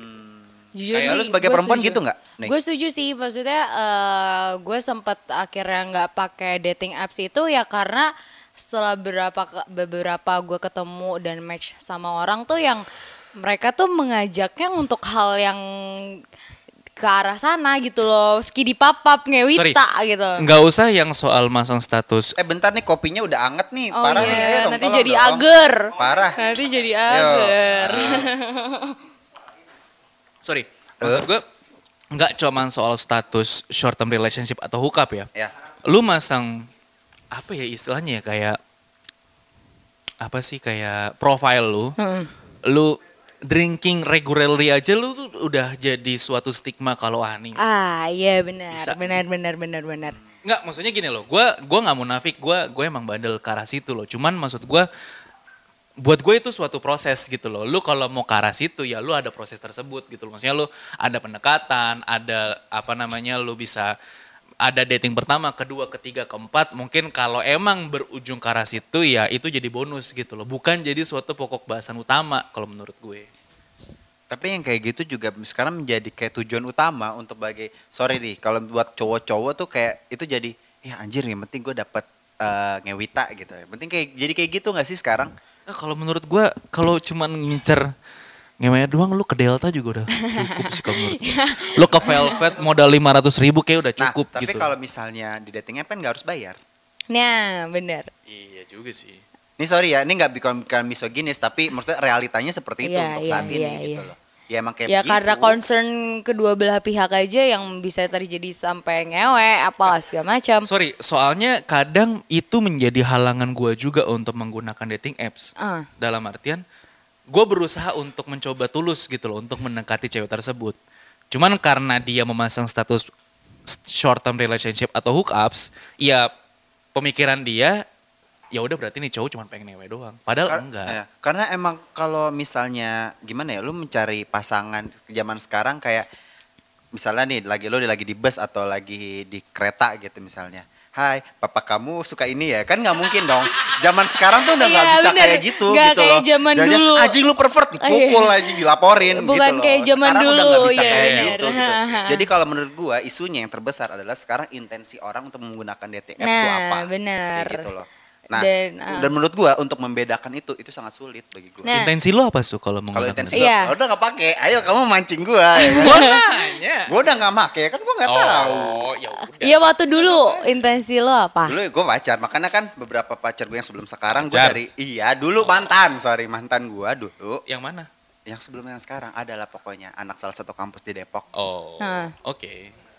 Jujur Kayak sih, lu sebagai perempuan setuju. gitu nggak? Gue setuju sih, maksudnya eh, gue sempet akhirnya nggak pakai dating apps itu ya karena setelah beberapa beberapa gue ketemu dan match sama orang tuh yang mereka tuh mengajaknya untuk hal yang ke arah sana gitu loh, skidi papap ngewita gitu. Nggak usah yang soal masang status. Eh bentar nih kopinya udah anget nih, Oh parah iya, nih. Ayo dong, nanti tolong jadi dong. ager. Parah. Nanti jadi ager. (laughs) Sorry, maksud gue nggak cuman soal status short term relationship atau hookup ya. Ya. Lu masang apa ya istilahnya ya kayak apa sih kayak profile lu, Mm-mm. lu drinking regularly aja lu tuh udah jadi suatu stigma kalau nih. Ah iya benar, Bisa. benar benar benar benar. Nggak, maksudnya gini loh, gua gua nggak munafik, gua gue emang bandel ke arah situ loh. Cuman maksud gua buat gue itu suatu proses gitu loh. Lu kalau mau ke arah situ ya lu ada proses tersebut gitu loh. Maksudnya lu ada pendekatan, ada apa namanya lu bisa ada dating pertama, kedua, ketiga, keempat. Mungkin kalau emang berujung ke arah situ ya itu jadi bonus gitu loh. Bukan jadi suatu pokok bahasan utama kalau menurut gue. Tapi yang kayak gitu juga sekarang menjadi kayak tujuan utama untuk bagi sorry nih kalau buat cowok-cowok tuh kayak itu jadi ya anjir yang penting gue dapet eh, ngewita gitu. Yang penting kayak jadi kayak gitu nggak sih sekarang? Nah, kalau menurut gue kalau cuman ngincer ngewe doang lu ke Delta juga udah cukup sih kalau menurut gue. Lu ke Velvet modal 500 ribu kayak udah cukup nah, tapi gitu. kalau misalnya di dating app kan nggak harus bayar. Nah, benar. Iya juga sih. Ini sorry ya, ini nggak bukan, bukan misoginis, tapi maksudnya realitanya seperti itu Iya, untuk iya, saat ini iya, gitu iya. loh. Ya emang kayak ya begitu. karena concern kedua belah pihak aja yang bisa terjadi sampai ngewe apalah segala macam. Sorry, soalnya kadang itu menjadi halangan gue juga untuk menggunakan dating apps. Ah. Dalam artian, gue berusaha untuk mencoba tulus gitu loh, untuk mendekati cewek tersebut. Cuman karena dia memasang status short term relationship atau hookups, ya pemikiran dia, ya udah berarti nih cowok cuma pengen newe doang. Padahal Kar- enggak. ya, karena emang kalau misalnya gimana ya, lu mencari pasangan zaman sekarang kayak misalnya nih lagi lu lagi di bus atau lagi di kereta gitu misalnya. Hai, papa kamu suka ini ya? Kan nggak mungkin dong. Zaman sekarang tuh udah nggak Iya, bisa bener. kayak gitu Nggak gitu kayak loh. zaman Jangan-jangan, dulu. Anjing lu pervert dipukul aja dilaporin Bukan gitu loh. kayak zaman sekarang udah nggak bisa iya, kayak bener. gitu, gitu. Jadi kalau menurut gua isunya yang terbesar adalah sekarang intensi orang untuk menggunakan dating apps itu Nah, apa. benar. Kayak gitu loh. Nah, Dan, dan, ah. menurut gua untuk membedakan itu itu sangat sulit bagi gua. Nah. Intensi lo apa tuh kalau Kalau menggunakan intensi itu? lo, Iya. "Oh, udah nggak pakai. Ayo kamu mancing gua. Ya, kan? Gua nanya. gua udah nggak pakai kan gua nggak tahu. Oh, ya udah. Iya waktu dulu intensi lo apa? Dulu gua pacar, makanya kan beberapa pacar gua yang sebelum sekarang gua Pacar? dari iya dulu mantan, sorry mantan gua dulu. Yang mana? Yang sebelum yang sekarang adalah pokoknya anak salah satu kampus di Depok. Oh, oke.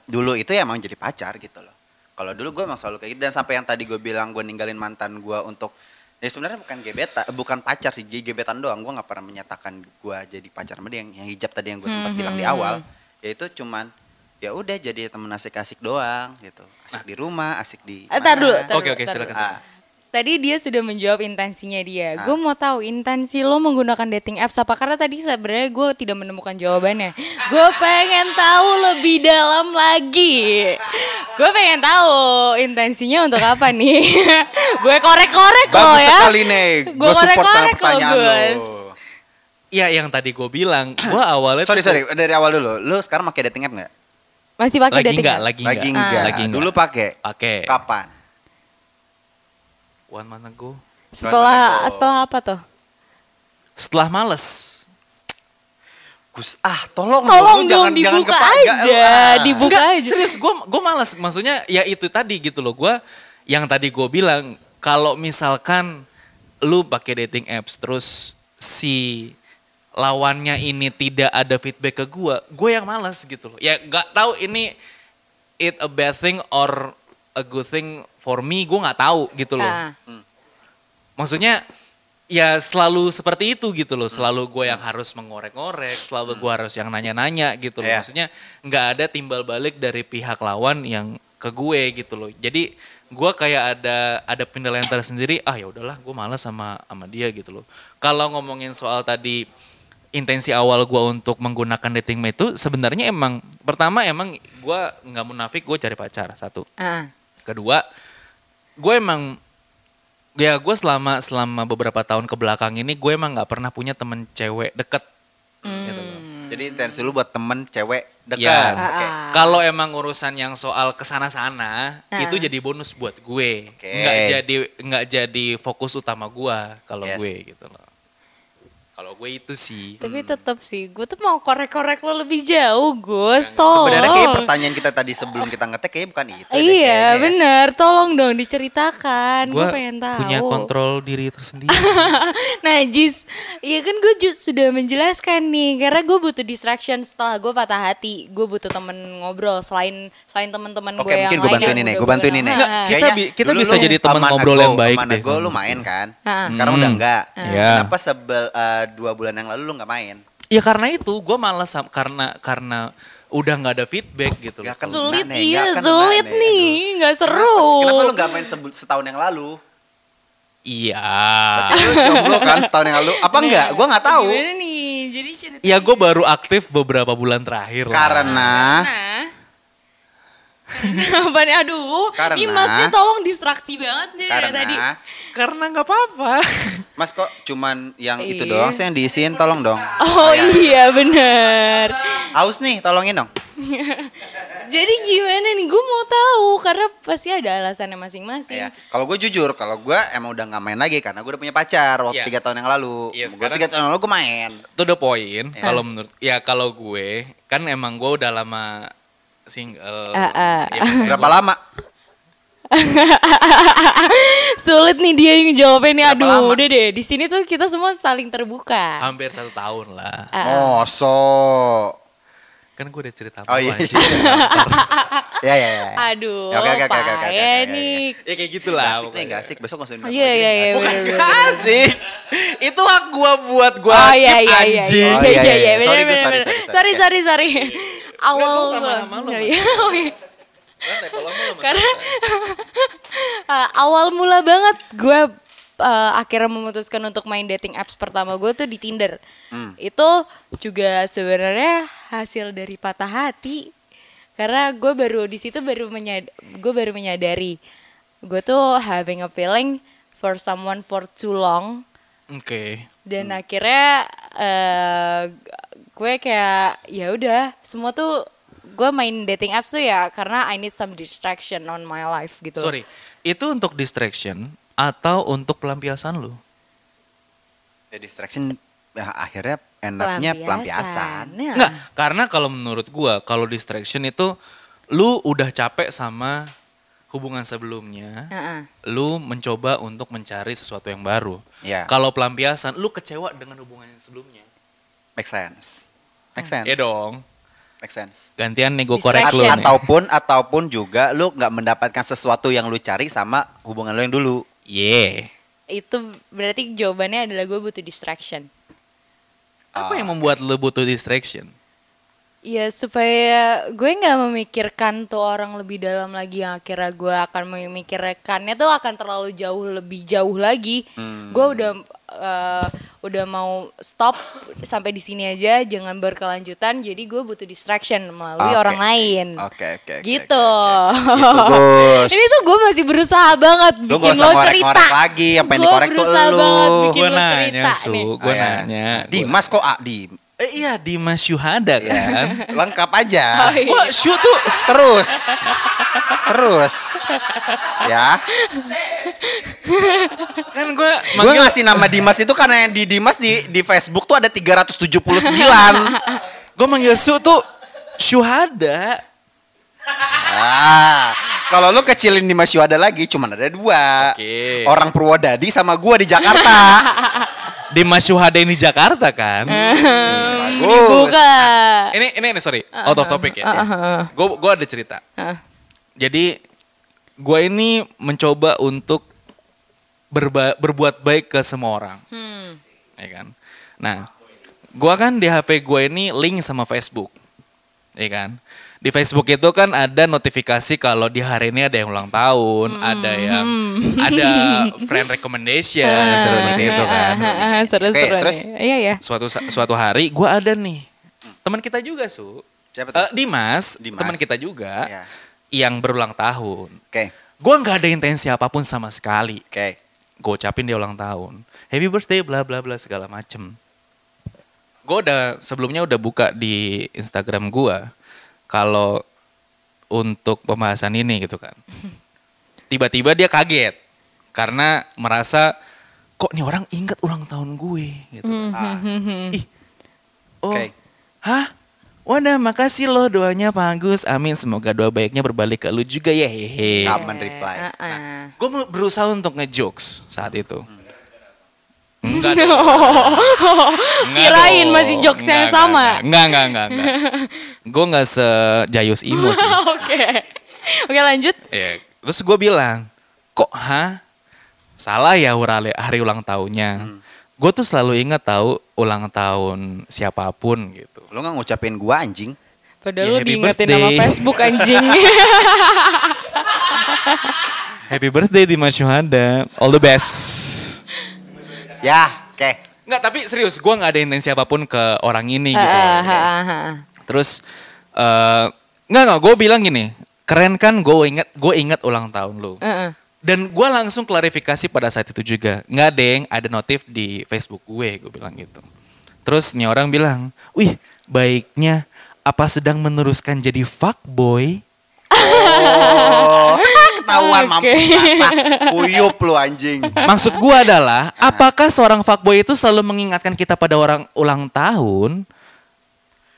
Dulu itu ya emang jadi pacar gitu loh. Kalau dulu gua emang selalu kayak gitu dan sampai yang tadi gue bilang gue ninggalin mantan gua untuk ya sebenarnya bukan gebetan, bukan pacar sih, jadi gebetan doang. Gua nggak pernah menyatakan gua jadi pacar sama dia yang, yang hijab tadi yang gue sempat Hmm, bilang di hmm, awal. hmm. Yaitu cuman ya udah jadi temen asik-asik doang gitu. Asik di rumah, asik di Eh, tar dulu, tar Oke, dulu, oke, silakan. Ah, Tadi dia sudah menjawab intensinya dia. Ah. Gue mau tahu intensi lo menggunakan dating apps apa? Karena tadi sebenarnya gue tidak menemukan jawabannya. Gue pengen tahu lebih dalam lagi. Gue pengen tahu intensinya untuk apa nih? (laughs) gue korek-korek lo Bagus ya. sekali nih. Gue korek-korek lo lo. Iya yang tadi gue bilang, (coughs) gue awalnya Sorry sorry dari awal dulu. Lu sekarang pakai dating app nggak? Masih pakai dating enggak, app? lagi enggak, Lagi enggak. lagi enggak. Dulu pakai. pakai. Kapan? One month ago. Setelah setelah apa tuh? Setelah males. Gus, ah tolong, Tolong lu dong jangan, jangan dibuka kepaga, lu, aja, ah. dibuka Enggak, aja. serius gue gue males. Maksudnya ya itu tadi gitu loh. Gue yang tadi gue bilang kalau misalkan lu pakai dating apps terus si lawannya ini tidak ada feedback ke gue, gue yang malas gitu loh. Ya nggak tahu ini it a bad thing or a good thing for me, gue nggak tahu gitu loh. Ah. Maksudnya ya selalu seperti itu gitu loh. Selalu gue yang harus mengorek-ngorek, selalu gue harus yang nanya-nanya gitu loh. Iya. Maksudnya nggak ada timbal balik dari pihak lawan yang ke gue gitu loh. Jadi gue kayak ada ada penilaian tersendiri. Ah ya udahlah, gue malas sama sama dia gitu loh. Kalau ngomongin soal tadi intensi awal gue untuk menggunakan dating app itu sebenarnya emang pertama emang gue nggak munafik gue cari pacar satu Ah. kedua gue emang ya gue selama selama beberapa tahun ke belakang ini gue emang nggak pernah punya temen cewek deket. Gitu loh. Jadi intensi lu buat temen cewek dekat. Ya. Oke. Ah. Kalau emang urusan yang soal ke sana-sana Ah. itu jadi bonus buat gue. Oke. Nggak jadi nggak jadi fokus utama gue kalau Yes. gue gitu loh. Kalau gue itu sih. Tapi tetap sih, gue tuh mau korek-korek lo lebih jauh, Gus. Tolong. Sebenarnya kayak pertanyaan kita tadi sebelum kita ngetek kayaknya bukan itu. Iya, ya. bener. Tolong dong diceritakan. Gue Gue pengen tahu. punya kontrol diri tersendiri. (laughs) Nah, Jis, iya kan gue sudah menjelaskan nih, karena gue butuh distraction setelah gue patah hati. Gue butuh temen ngobrol selain selain temen-temen Oke gue yang mungkin gue lain bantuin ini, gue bantuin ini. Kita Kayaknya bi- kita dulu bisa jadi teman ngobrol yang baik deh. Ago lu main kan? Ah. Sekarang Hmm. udah enggak. Iya. Kenapa sebel eh, dua bulan yang lalu lu nggak main? ya karena itu gue malas sam- karena karena udah nggak ada feedback gitu loh. Nggak kena Sulit nih, iya, nggak kena sulit nih, nih, nggak seru. Kenapa? Kenapa lu nggak main setahun yang lalu? Iya. Lu jomblo kan setahun yang lalu? Apa enggak? Gue nggak tahu. Gimana nih? Jadi cerita. Ya gue baru aktif beberapa bulan terakhir lah. Karena. (laughs) Apa nih? Aduh, Karena- ini masnya tolong distraksi banget nih dari karena tadi. Karena nggak apa-apa. (laughs) Mas kok cuman yang itu Iya. doang sih yang diisiin tolong dong. Oh iya bener. Aus nih tolongin dong. (laughs) Jadi gimana nih? Gue mau tahu karena pasti ada alasannya masing-masing. Ya, kalau gue jujur, kalau gue emang udah nggak main lagi karena gue udah punya pacar waktu Iya. tiga tahun yang lalu. Iya, gue sekarang- tiga tahun yang lalu gue main. Itu the point. Ya. Kalau menurut ya kalau gue kan emang gue udah lama single. Ah, ah. Ya, (laughs) Berapa lama? (laughs) Sulit nih dia yang jawabnya nih. Berapa Aduh, lama? udah deh. Di sini tuh kita semua saling terbuka. Hampir satu tahun lah. Ah, Mosok. Kan gue udah cerita Oh apa iya. aja. Ya ya ya. Aduh, Ya, oke, oke, oke, oke, oke, nih. ya kayak gitulah. Gak asik nih, gak asik. Besok langsung Iya, iya, iya. Bukan bener, bener. gak asik. Itu hak gue buat gue Oh iya iya iya iya anjing. Oh, iya iya, iya iya. Sorry, sorry, sorry sorry. sorry sorry awal iya. (laughs) Oh, iya. karena uh, (laughs) awal mula banget gue uh, akhirnya memutuskan untuk main dating apps pertama gue tuh di Tinder Hmm. itu juga sebenarnya hasil dari patah hati karena gue baru di situ baru menyad gue baru menyadari gue tuh having a feeling for someone for too long Oke. dan akhirnya eh gue kayak ya udah semua tuh gue main dating apps tuh ya karena I need some distraction on my life gitu Sorry, itu untuk distraction atau untuk pelampiasan lu? Ya distraction ya, akhirnya enaknya pelampiasan. Ya. Enggak, karena kalau menurut gua kalau distraction itu lu udah capek sama hubungan sebelumnya, Heeh. lu mencoba untuk mencari sesuatu yang baru. Ya, Kalau pelampiasan, lu kecewa dengan hubungan yang sebelumnya. Make sense. Make sense. Iya dong. Make sense. Gantian nih gue korek lu Distraction. nih. Ataupun ataupun juga lu nggak mendapatkan sesuatu yang lu cari sama hubungan lu yang dulu. Yeah. itu berarti jawabannya adalah gue butuh distraction Apa Ah. yang membuat lu butuh distraction? Ya supaya gue nggak memikirkan tuh orang lebih dalam lagi yang akhirnya gue akan memikirkannya tuh akan terlalu jauh lebih jauh lagi Hmm. gue udah eh, udah mau stop sampai di sini aja jangan berkelanjutan jadi gue butuh distraction melalui Oke. orang lain Oke oke. oke, gitu oke, oke. Gitu, (laughs) ini tuh gue masih berusaha banget Lu bikin lo cerita lagi, apa yang Gue dikorek tuh berusaha lu. banget bikin Gue lo nanya, Su. Gue Oh, ya. nanya. Dimas kok ah, di Eh, iya, Dimas Syuhada ya, kan. (laughs) lengkap aja. Oh, iya. Wah, Syu tuh Terus. Terus. Ya. kan gue Gue ngasih nama Dimas itu karena yang di Dimas di di Facebook tuh ada 379. gue manggil Su tuh Syuhada. ah, kalau lu kecilin Dimas Yuada lagi cuman ada dua. Oke. Orang Purwodadi sama gua di Jakarta. Dimas Syuhada ini Jakarta kan. Bagus. dibuka ini ini ini sorry, out of topic ya. Gue gue ada cerita. Heeh. Jadi gue ini mencoba untuk berba- berbuat baik ke semua orang, hmm. ya kan. Nah, gue kan di HP gue ini link sama Facebook, ya kan. Di Facebook itu kan ada notifikasi kalau di hari ini ada yang ulang tahun, ada yang (laughs) ada friend recommendation (laughs) seperti itu kan. seru-seru Oke, terus? nih. Iya ya. Suatu suatu hari gue ada nih teman kita juga su, Siapa tuh? Eh, Dimas, Dimas. teman kita juga Ya. yang berulang tahun. Oke. Gue nggak ada intensi apa pun sama sekali. Oke. gue ucapin dia ulang tahun. Happy birthday bla bla bla segala macem. Gue udah sebelumnya udah buka di Instagram gue kalau untuk pembahasan ini gitu kan. (laughs) Tiba-tiba dia kaget karena merasa kok nih orang ingat ulang tahun gue gitu. kan. Ah, (laughs) Ih, oh, Oke. hah? Wadah, makasih loh doanya Pak Agus. Amin, semoga doa baiknya berbalik ke lu juga ya. Hehe. Common reply. Eh. Gue berusaha untuk ngejokes saat itu. Enggak (laughs) dong. Enggak Kirain dong. masih jokes yang Enggak, sama. Enggak, enggak, enggak, enggak. Gue enggak (laughs) sejayus Imo sih. (laughs) Oke. Oke lanjut. Ya, Terus gue bilang, kok ha? Salah ya hari, hari ulang tahunnya. Gue tuh selalu ingat tahu ulang tahun siapa pun gitu. Lu nggak ngucapin gua anjing? Padahal Ya, happy diingetin nama birthday. Facebook anjing. Happy birthday Dimas Syuhada. All the best. Ya, oke. Enggak, tapi serius, gue nggak ada intensi apa pun ke orang ini gitu. Ah, ah, ah, ah. Terus eh nggak nggak, gue bilang gini, keren kan gue inget gue inget ulang tahun lu. Eh, eh. Dan gue langsung klarifikasi pada saat itu juga, nggak deng, ada notif di Facebook gue, gue bilang gitu. Terus nih orang bilang, wih baiknya apa sedang meneruskan jadi fuckboy? Oh, ketahuan mampu Oke. basah. Kuyup lu anjing. Maksud gue adalah, apakah seorang fuckboy itu selalu mengingatkan kita pada orang ulang tahun?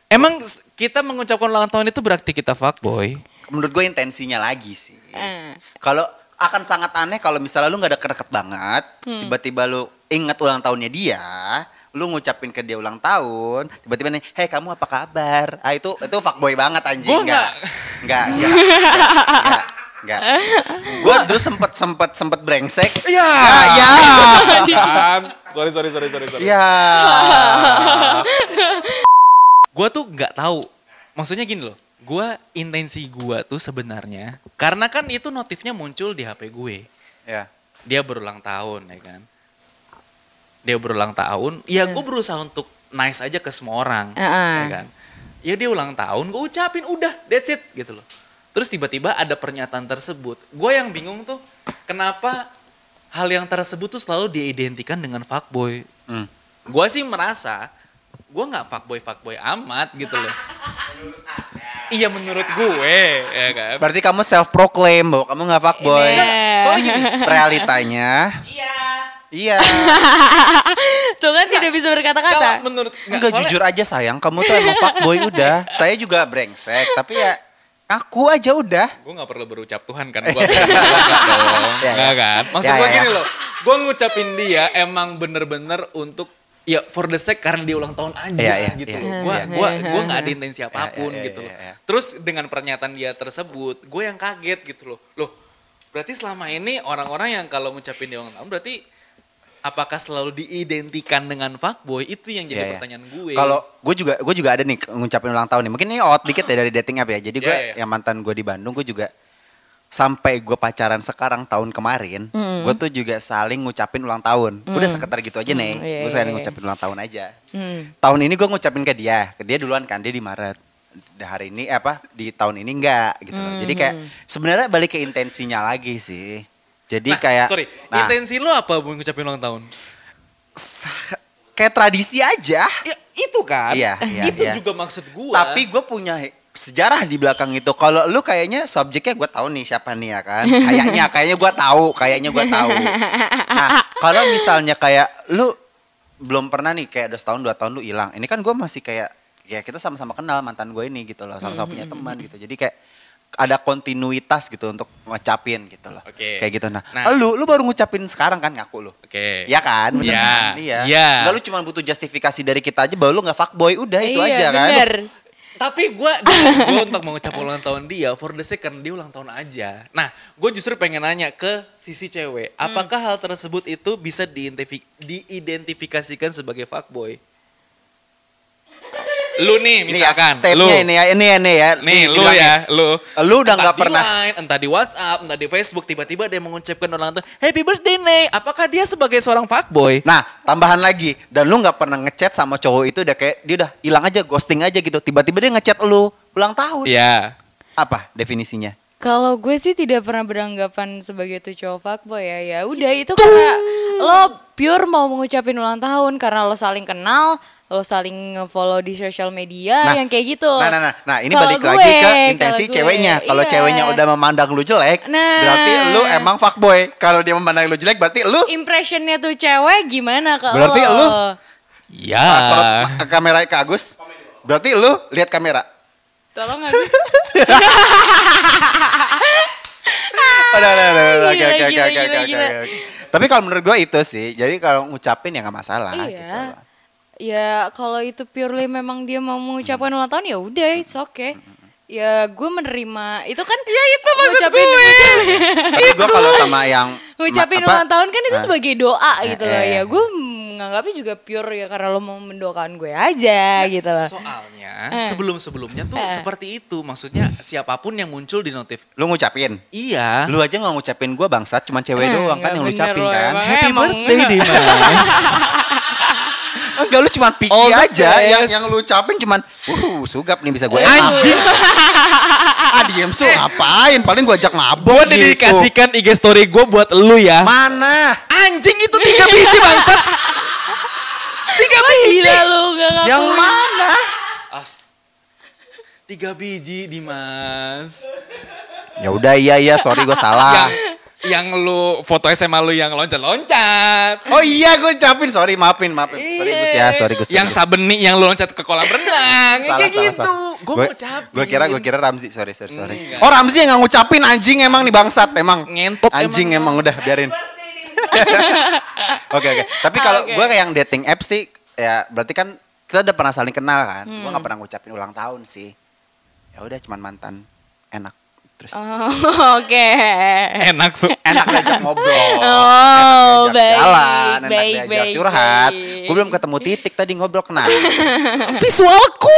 Emang kita mengucapkan ulang tahun itu berarti kita fuckboy? Menurut gue intensinya lagi sih. Eh. Kalau akan sangat aneh kalau misalnya lu nggak deket-deket banget, Hmm. tiba-tiba lu inget ulang tahunnya dia, lu ngucapin ke dia ulang tahun, tiba-tiba nih, hei kamu apa kabar? Ah itu itu fuckboy banget anjing. Gua Enggak. Enggak, enggak. (laughs) Enggak. (laughs) Gue dulu sempet sempet sempet brengsek. Ya, ya. sorry, sorry, sorry, sorry, sorry. (laughs) Ya. Gue tuh nggak tahu. Maksudnya gini loh. Gue intensi gue tuh sebenarnya karena kan itu notifnya muncul di HP gue. Ya. Dia berulang tahun ya kan. Dia berulang tahun. Ya gue berusaha untuk nice aja ke semua orang. Heeh. Ya kan. Ya dia ulang tahun, gue ucapin udah, that's it gitu loh. Terus tiba-tiba ada pernyataan tersebut. Gue yang bingung tuh, kenapa hal yang tersebut tuh selalu diidentikan dengan fuckboy. Hmm. Gue sih merasa, gue nggak fuckboy fuckboy amat gitu loh. Iya menurut gue, ya kan. Berarti kamu self proclaim bahwa kamu nggak fuckboy. Ini. Soalnya gini, Realitanya. Iya. Iya. (laughs) Tuh kan tidak bisa kalau berkata-kata. menurut Enggak soalnya- jujur aja sayang, kamu tuh emang fuckboy udah. Saya juga brengsek, tapi ya aku aja udah. gue nggak perlu berucap Tuhan kan gue (laughs) Ya, ya. kan maksud Ya, gue ya, gini ya. loh gue ngucapin dia emang bener-bener untuk ya for the sake karena dia ulang tahun aja Iya, iya, gitu iya, loh gue iya. gua gua nggak ada intensi apa pun iya, iya, gitu loh iya, iya. terus dengan pernyataan dia tersebut gue yang kaget gitu loh loh berarti selama ini orang-orang yang kalau ngucapin dia ulang tahun berarti apakah selalu diidentikan dengan fuckboy itu yang jadi Iya, iya. pertanyaan gue Kalau gue juga gue juga ada nih ngucapin ulang tahun nih. Mungkin ini out dikit ya dari dating app ya. Jadi gue Iya, iya, iya. yang mantan gue di Bandung gue juga sampai gue pacaran sekarang tahun kemarin, gue tuh juga saling ngucapin ulang tahun. Udah sekitar gitu aja nih. iya, gue iya, saling ngucapin ulang tahun aja. Hmm. Tahun ini gue ngucapin ke dia, ke dia duluan kan dia di Maret. Di hari ini eh, apa di tahun ini enggak gitu loh. Jadi kayak sebenarnya balik ke intensinya lagi sih. Jadi Nah, kayak sorry nah, intensi lo apa mau ngucapin ulang tahun kayak tradisi aja. Ya itu kan. Iya, iya, itu iya. juga maksud gua. Tapi gue punya sejarah di belakang itu. Kalau lu kayaknya subjeknya gue tahu nih siapa nih ya kan. (laughs) Kayaknya, kayaknya gue tahu, kayaknya gue tahu. Nah, kalau misalnya kayak lu belum pernah nih kayak udah setahun dua tahun lu hilang. Ini kan gue masih kayak ya kita sama-sama kenal mantan gue ini gitu loh, sama-sama punya teman gitu. Jadi kayak ada kontinuitas gitu untuk ngucapin gitu loh. Oke. Kayak gitu nah. Nah. Lu lu baru ngucapin sekarang kan ngaku lu. Oke. Iya kan? Bener Iya. kan? Iya. Iya. Enggak lu cuma butuh justifikasi dari kita aja bahwa lu nggak fuckboy, udah itu iya, aja kan. bener. Tapi gue (laughs) gue untuk mengucap ulang tahun dia for the karena dia ulang tahun aja. Nah, gue justru pengen nanya ke sisi cewek, Hmm. apakah hal tersebut itu bisa diidentifi- diidentifikasikan sebagai fuckboy? Lu nih Nih ya, misalkan, stepnya lu. ini ya, ini ya, nih ya. Nih, lu ya, lu. Lu udah nggak di pernah. Line, entah di WhatsApp, entah di Facebook, tiba-tiba dia mengucapkan ulang tahun, Happy birthday, Nek. Apakah dia sebagai seorang fuckboy? Nah, tambahan lagi, dan lu nggak pernah ngechat sama cowok itu udah kayak dia udah hilang aja, ghosting aja gitu. Tiba-tiba dia ngechat lu ulang tahun. Iya. Apa definisinya? Kalau gue sih tidak pernah beranggapan sebagai tuh cowok fuckboy ya. Ya udah itu karena lo pure mau mengucapin ulang tahun karena lo saling kenal, lo saling nge-follow di sosial media Nah, yang kayak gitu. Nah, nah, nah, nah ini Kalau balik gue, lagi ke kalau intensi gue, ceweknya. Kalau iya. ceweknya udah memandang lu jelek, Nah. berarti lu emang fuckboy. Kalau dia memandang lu jelek, berarti lu impressionnya tuh cewek gimana ke Berarti lo? lu- Ya. Sorot ke kamera ke Agus. Berarti lu lihat kamera. Tolong Agus. Udah, udah, udah, udah, oke, oke. Tapi kalau menurut gue itu sih, jadi kalau ngucapin ya nggak masalah. Iya. Gitu. loh. Ya kalau itu purely memang dia mau mengucapkan ulang tahun ya udah it's okay. Ya gue menerima itu kan ya itu maksud gue. Tapi gue kalau sama yang ngucapin apa, ulang tahun kan itu sebagai doa gitu loh eh. ya gue menganggapnya juga pure ya karena lo mau mendoakan gue aja gitu loh Soalnya Eh. sebelum-sebelumnya tuh Eh. seperti itu. Maksudnya siapa pun yang muncul di notif. lu ngucapin. Iya. Lu aja nggak ngucapin gue bangsat, cuman cewek Eh, doang kan yang lu ucapin lo kan. emang. Happy Emang. birthday Dimas. (laughs) Enggak lu cuma pikir the aja best. yang yang lu ucapin cuman uh sugap nih bisa gue Anjing. ah diem su ngapain paling gue ajak mabok Gue gitu dedikasikan IG story gue buat lu ya. mana Anjing itu tiga biji bangsat. Tiga biji. gila lu gak ngaku yang mana Ast- Tiga biji Dimas. ya udah iya iya sorry gue salah Yang yang lu foto SMA lu yang loncat-loncat. oh iya gue ucapin sorry maafin maafin sorry gus ya sorry gus Yang sabeni yang lu loncat ke kolam renang. kayak gitu. Gue gue ngucapin. gue kira gue kira Ramzi sorry sorry sorry Enggak. oh Ramzi yang nggak ngucapin anjing emang nih bangsat emang Ngentot anjing emang, udah biarin (laughs) oke oke. Tapi kalau Oke. gue kayak yang dating app sih ya berarti kan kita udah pernah saling kenal kan? Gue Hmm. nggak pernah ngucapin ulang tahun sih. Ya udah cuman mantan. Enak. Terus Oh, (laughs) oke. Enak su. (laughs) enak diajak ngobrol. Oh, enak diajak baik, jalan enak baik, diajak baik, curhat. gue belum ketemu titik tadi ngobrol kenapa Visualku.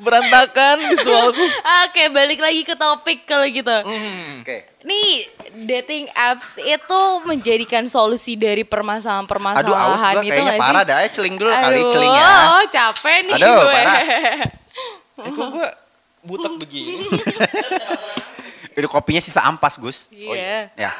Berantakan visualku. Oke, balik lagi ke topik kalau gitu. Hmm. oke Nih, dating apps itu menjadikan solusi dari aduh aus permasalahan-permasalahan gue itu kayaknya parah dah celing dulu kali Aduh, celing ya Oh, capek nih Aduh, gue. parah. (laughs) Eh kok gue butek begini? (laughs) Ini kopinya sisa ampas Gus Iya. ya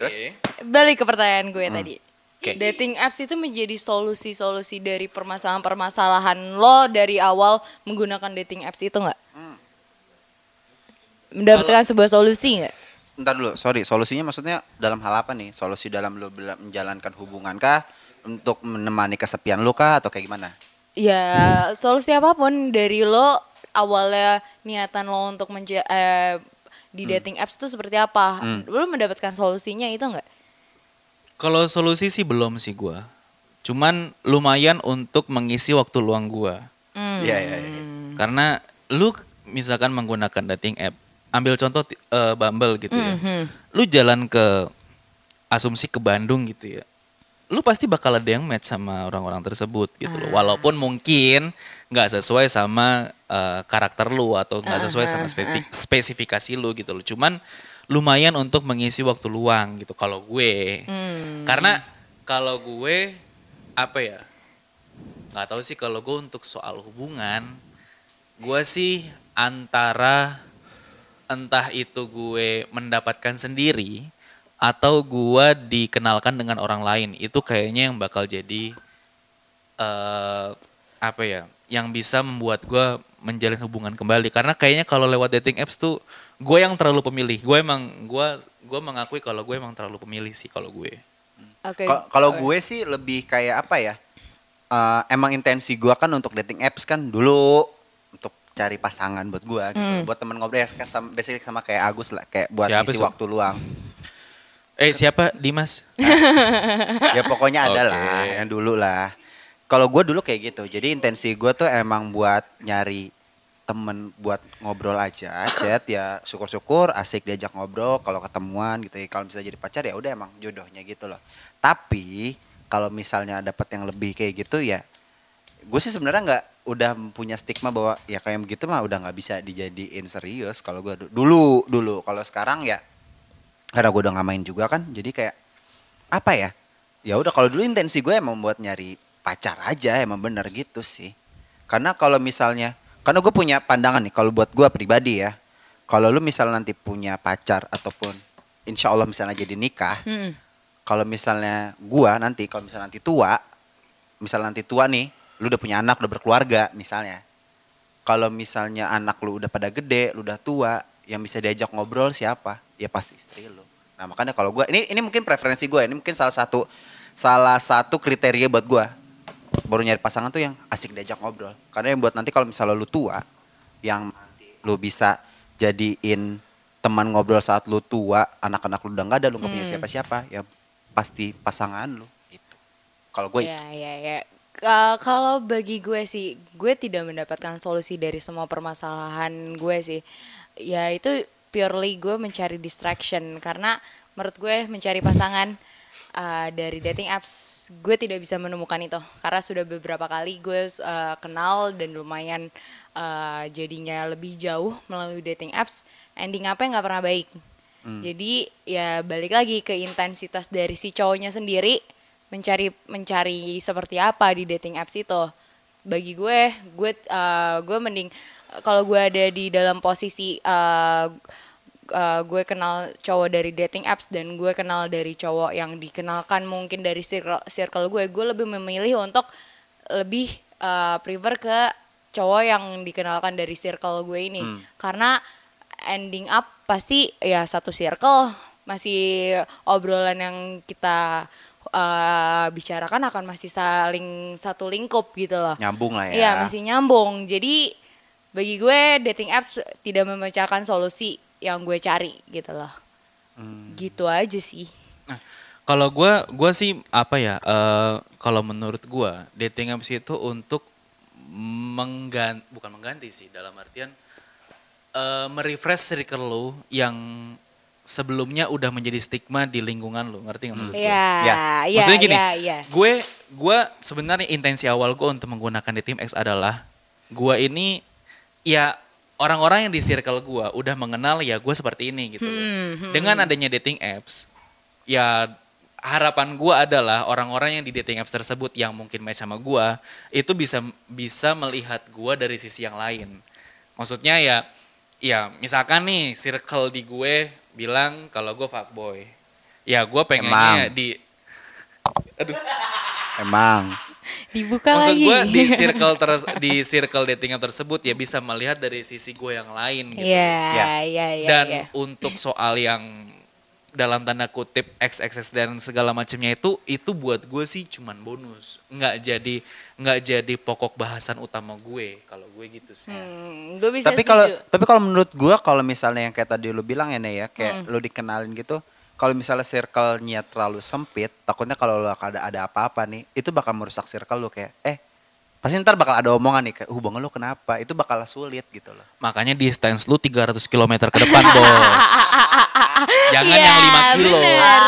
terus Balik ke pertanyaan gue tadi. Hmm. Oke. Dating apps itu menjadi solusi-solusi dari permasalahan-permasalahan lo dari awal menggunakan dating apps itu nggak? Hmm. Mendapatkan sebuah solusi nggak? Ntar dulu, sorry, solusinya maksudnya dalam hal apa nih? Solusi dalam lo menjalankan hubungan kah? Untuk menemani kesepian lo kah? Atau kayak gimana? Ya, solusi apa pun dari lo awalnya niatan lo untuk menja- eh, di dating apps itu seperti apa? Hmm. Lo mendapatkan solusinya itu nggak? Kalau solusi sih belum sih gue. Cuman lumayan untuk mengisi waktu luang gue. Hmm. Iya, iya, iya. Karena lu misalkan menggunakan dating app, ambil contoh eh, Bumble gitu ya. Mhm. Lu jalan ke asumsi ke Bandung gitu ya. Lu pasti bakal ada yang match sama orang-orang tersebut gitu loh. Walaupun mungkin nggak sesuai sama eh, karakter lu atau nggak sesuai sama spesifik- spesifikasi lu gitu loh. Cuman lumayan untuk mengisi waktu luang gitu kalau gue. Hmm. Karena kalau gue apa ya? nggak tahu sih kalau gue untuk soal hubungan, gue sih antara entah itu gue mendapatkan sendiri atau gue dikenalkan dengan orang lain itu kayaknya yang bakal jadi eh apa ya? Yang bisa membuat gue menjalin hubungan kembali karena kayaknya kalau lewat dating apps tuh gue yang terlalu pemilih. Gue emang gue gue mengakui kalau gue emang terlalu pemilih sih kalau gue. Oke. Ka- Kalau gue sih lebih kayak apa ya? Eh, emang intensi gue kan untuk dating apps kan dulu untuk cari pasangan buat gue gitu. Hmm. Buat temen ngobrol ya sama, basically sama kayak Agus lah. Kayak buat Siapa isi sih? waktu luang. Eh siapa Dimas? (laughs) ya pokoknya ada lah yang dulu lah kalau gue dulu kayak gitu jadi intensi gue tuh emang buat nyari temen buat ngobrol aja chat ya syukur-syukur asik diajak ngobrol kalau ketemuan gitu ya. Kalau bisa jadi pacar ya udah emang jodohnya gitu loh. Tapi kalau misalnya dapet yang lebih kayak gitu ya gue sih sebenarnya nggak udah punya stigma bahwa ya kayak begitu mah udah nggak bisa dijadiin serius kalau gue dulu dulu. Kalau sekarang ya karena gue udah nggak main juga kan jadi kayak apa ya? Ya udah kalau dulu intensi gue emang buat nyari pacar aja emang bener gitu sih. Karena kalau misalnya karena gue punya pandangan nih kalau buat gue pribadi ya kalau lu misalnya nanti punya pacar ataupun insya Allah misalnya jadi nikah Mm-mm. kalau misalnya gua nanti kalau misalnya nanti tua misalnya nanti tua nih lu udah punya anak udah berkeluarga misalnya. Kalau misalnya anak lu udah pada gede lu udah tua yang bisa diajak ngobrol siapa? Ya pasti istri lu. Nah makanya kalau gua ini ini mungkin preferensi gua ini mungkin salah satu salah satu kriteria buat gua baru nyari pasangan tuh yang asik diajak ngobrol karena yang buat nanti kalau misalnya lu tua yang nanti lu bisa jadiin teman ngobrol saat lu tua anak-anak lu udah nggak ada lu nggak punya Hmm. siapa-siapa ya pasti pasangan lu gitu kalau gue Ya, ya, ya. Ka- kalau bagi gue sih, gue tidak mendapatkan solusi dari semua permasalahan gue sih. Ya itu purely gue mencari distraction karena menurut gue mencari pasangan uh, dari dating apps gue tidak bisa menemukan itu. Karena sudah beberapa kali gue uh, kenal dan lumayan uh, jadinya lebih jauh melalui dating apps ending apa nggak pernah baik. Jadi ya balik lagi ke intensitas dari si cowoknya sendiri mencari mencari seperti apa di dating apps itu. Bagi gue gue uh, gue mending kalau gue ada di dalam posisi uh, uh, gue kenal cowok dari dating apps dan gue kenal dari cowok yang dikenalkan mungkin dari circle, circle gue gue lebih memilih untuk lebih uh, prefer ke cowok yang dikenalkan dari circle gue ini. Karena ending up pasti ya satu circle masih obrolan yang kita uh, bicarakan akan masih saling satu lingkup gitu loh. Nyambung lah ya. Iya masih nyambung. Jadi bagi gue dating apps tidak memecahkan solusi yang gue cari gitu loh. Hmm. Gitu aja sih. Nah, kalau gua gua sih apa ya? eh, kalau menurut gua dating apps itu untuk mengganti bukan mengganti sih dalam artian eh merefresh circle lu yang sebelumnya udah menjadi stigma di lingkungan lu, ngerti nggak maksud gue? Iya, Ya. iya, Maksudnya gini, iya, iya. gue gue sebenarnya intensi awal gue untuk menggunakan dating apps adalah gue ini ya orang-orang yang di circle gue udah mengenal ya gue seperti ini gitu. loh. Hmm, hmm. Dengan adanya dating apps, ya harapan gue adalah orang-orang yang di dating apps tersebut yang mungkin match sama gue itu bisa bisa melihat gue dari sisi yang lain. Maksudnya ya ya misalkan nih circle di gue bilang kalau gue fuckboy. Ya gue pengennya Emang. di emang Dibuka Maksud lagi. gue di (laughs) circle terus di circle dating app tersebut ya bisa melihat dari sisi gue yang lain gitu. Iya, Ya. iya, iya. Dan iya. untuk soal yang dalam tanda kutip XXX dan segala macamnya itu itu buat gue sih cuman bonus nggak jadi nggak jadi pokok bahasan utama gue kalau gue gitu sih Hmm, gue bisa tapi kalau tapi kalau menurut gua kalau misalnya yang kayak tadi lu bilang ya Nek ya kayak Hmm. lu dikenalin gitu kalau misalnya circle-nya terlalu sempit takutnya kalau lu ada ada apa-apa nih itu bakal merusak circle lu kayak eh pasti ntar bakal ada omongan nih kayak hubungan lu kenapa itu bakal sulit gitu loh makanya distance lu 300 km ke depan (laughs) bos jangan Iya, yang 5 kilo bener,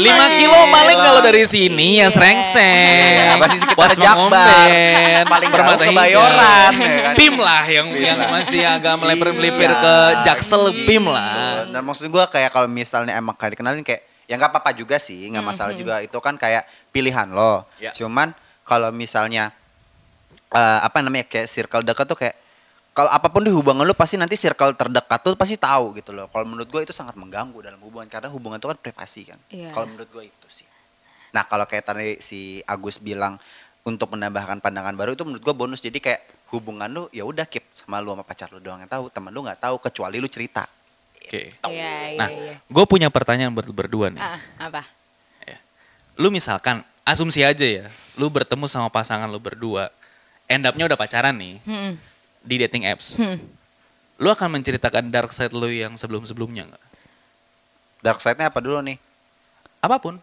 bener. 5 kilo paling kalau dari sini ya Iya. serengseng Ya, masih sekitar Jakbar. (laughs) Paling Permata Kebayoran, Hijau. ya kan? Pim lah yang yang masih agak melipir-melipir Iya, ke Jaksel Pim gitu. lah Dan maksud gua kayak kalau misalnya emang kayak dikenalin kayak ya nggak apa-apa juga sih, nggak masalah juga itu kan kayak pilihan lo. Ya. Cuman kalau misalnya eh, apa namanya kayak circle dekat tuh kayak kalau apa pun di hubungan lu pasti nanti circle terdekat tuh pasti tahu gitu loh. Kalau menurut gue itu sangat mengganggu dalam hubungan karena hubungan itu kan privasi kan. Iya. Kalau menurut gue itu sih. Nah kalau kayak tadi si Agus bilang untuk menambahkan pandangan baru itu menurut gue bonus. Jadi kayak hubungan lu ya udah keep sama lu sama pacar lu doang yang tahu. Temen lu nggak tahu kecuali lu cerita. Oke. Iya, iya, Nah, iya. gue punya pertanyaan buat lu berdua nih. Ah, apa? Lu misalkan, asumsi aja ya, lu bertemu sama pasangan lu berdua, end up-nya udah pacaran nih Hmm, di dating apps. hmm. Lu akan menceritakan dark side lu yang sebelum-sebelumnya nggak? Dark side-nya apa dulu nih? Apa pun.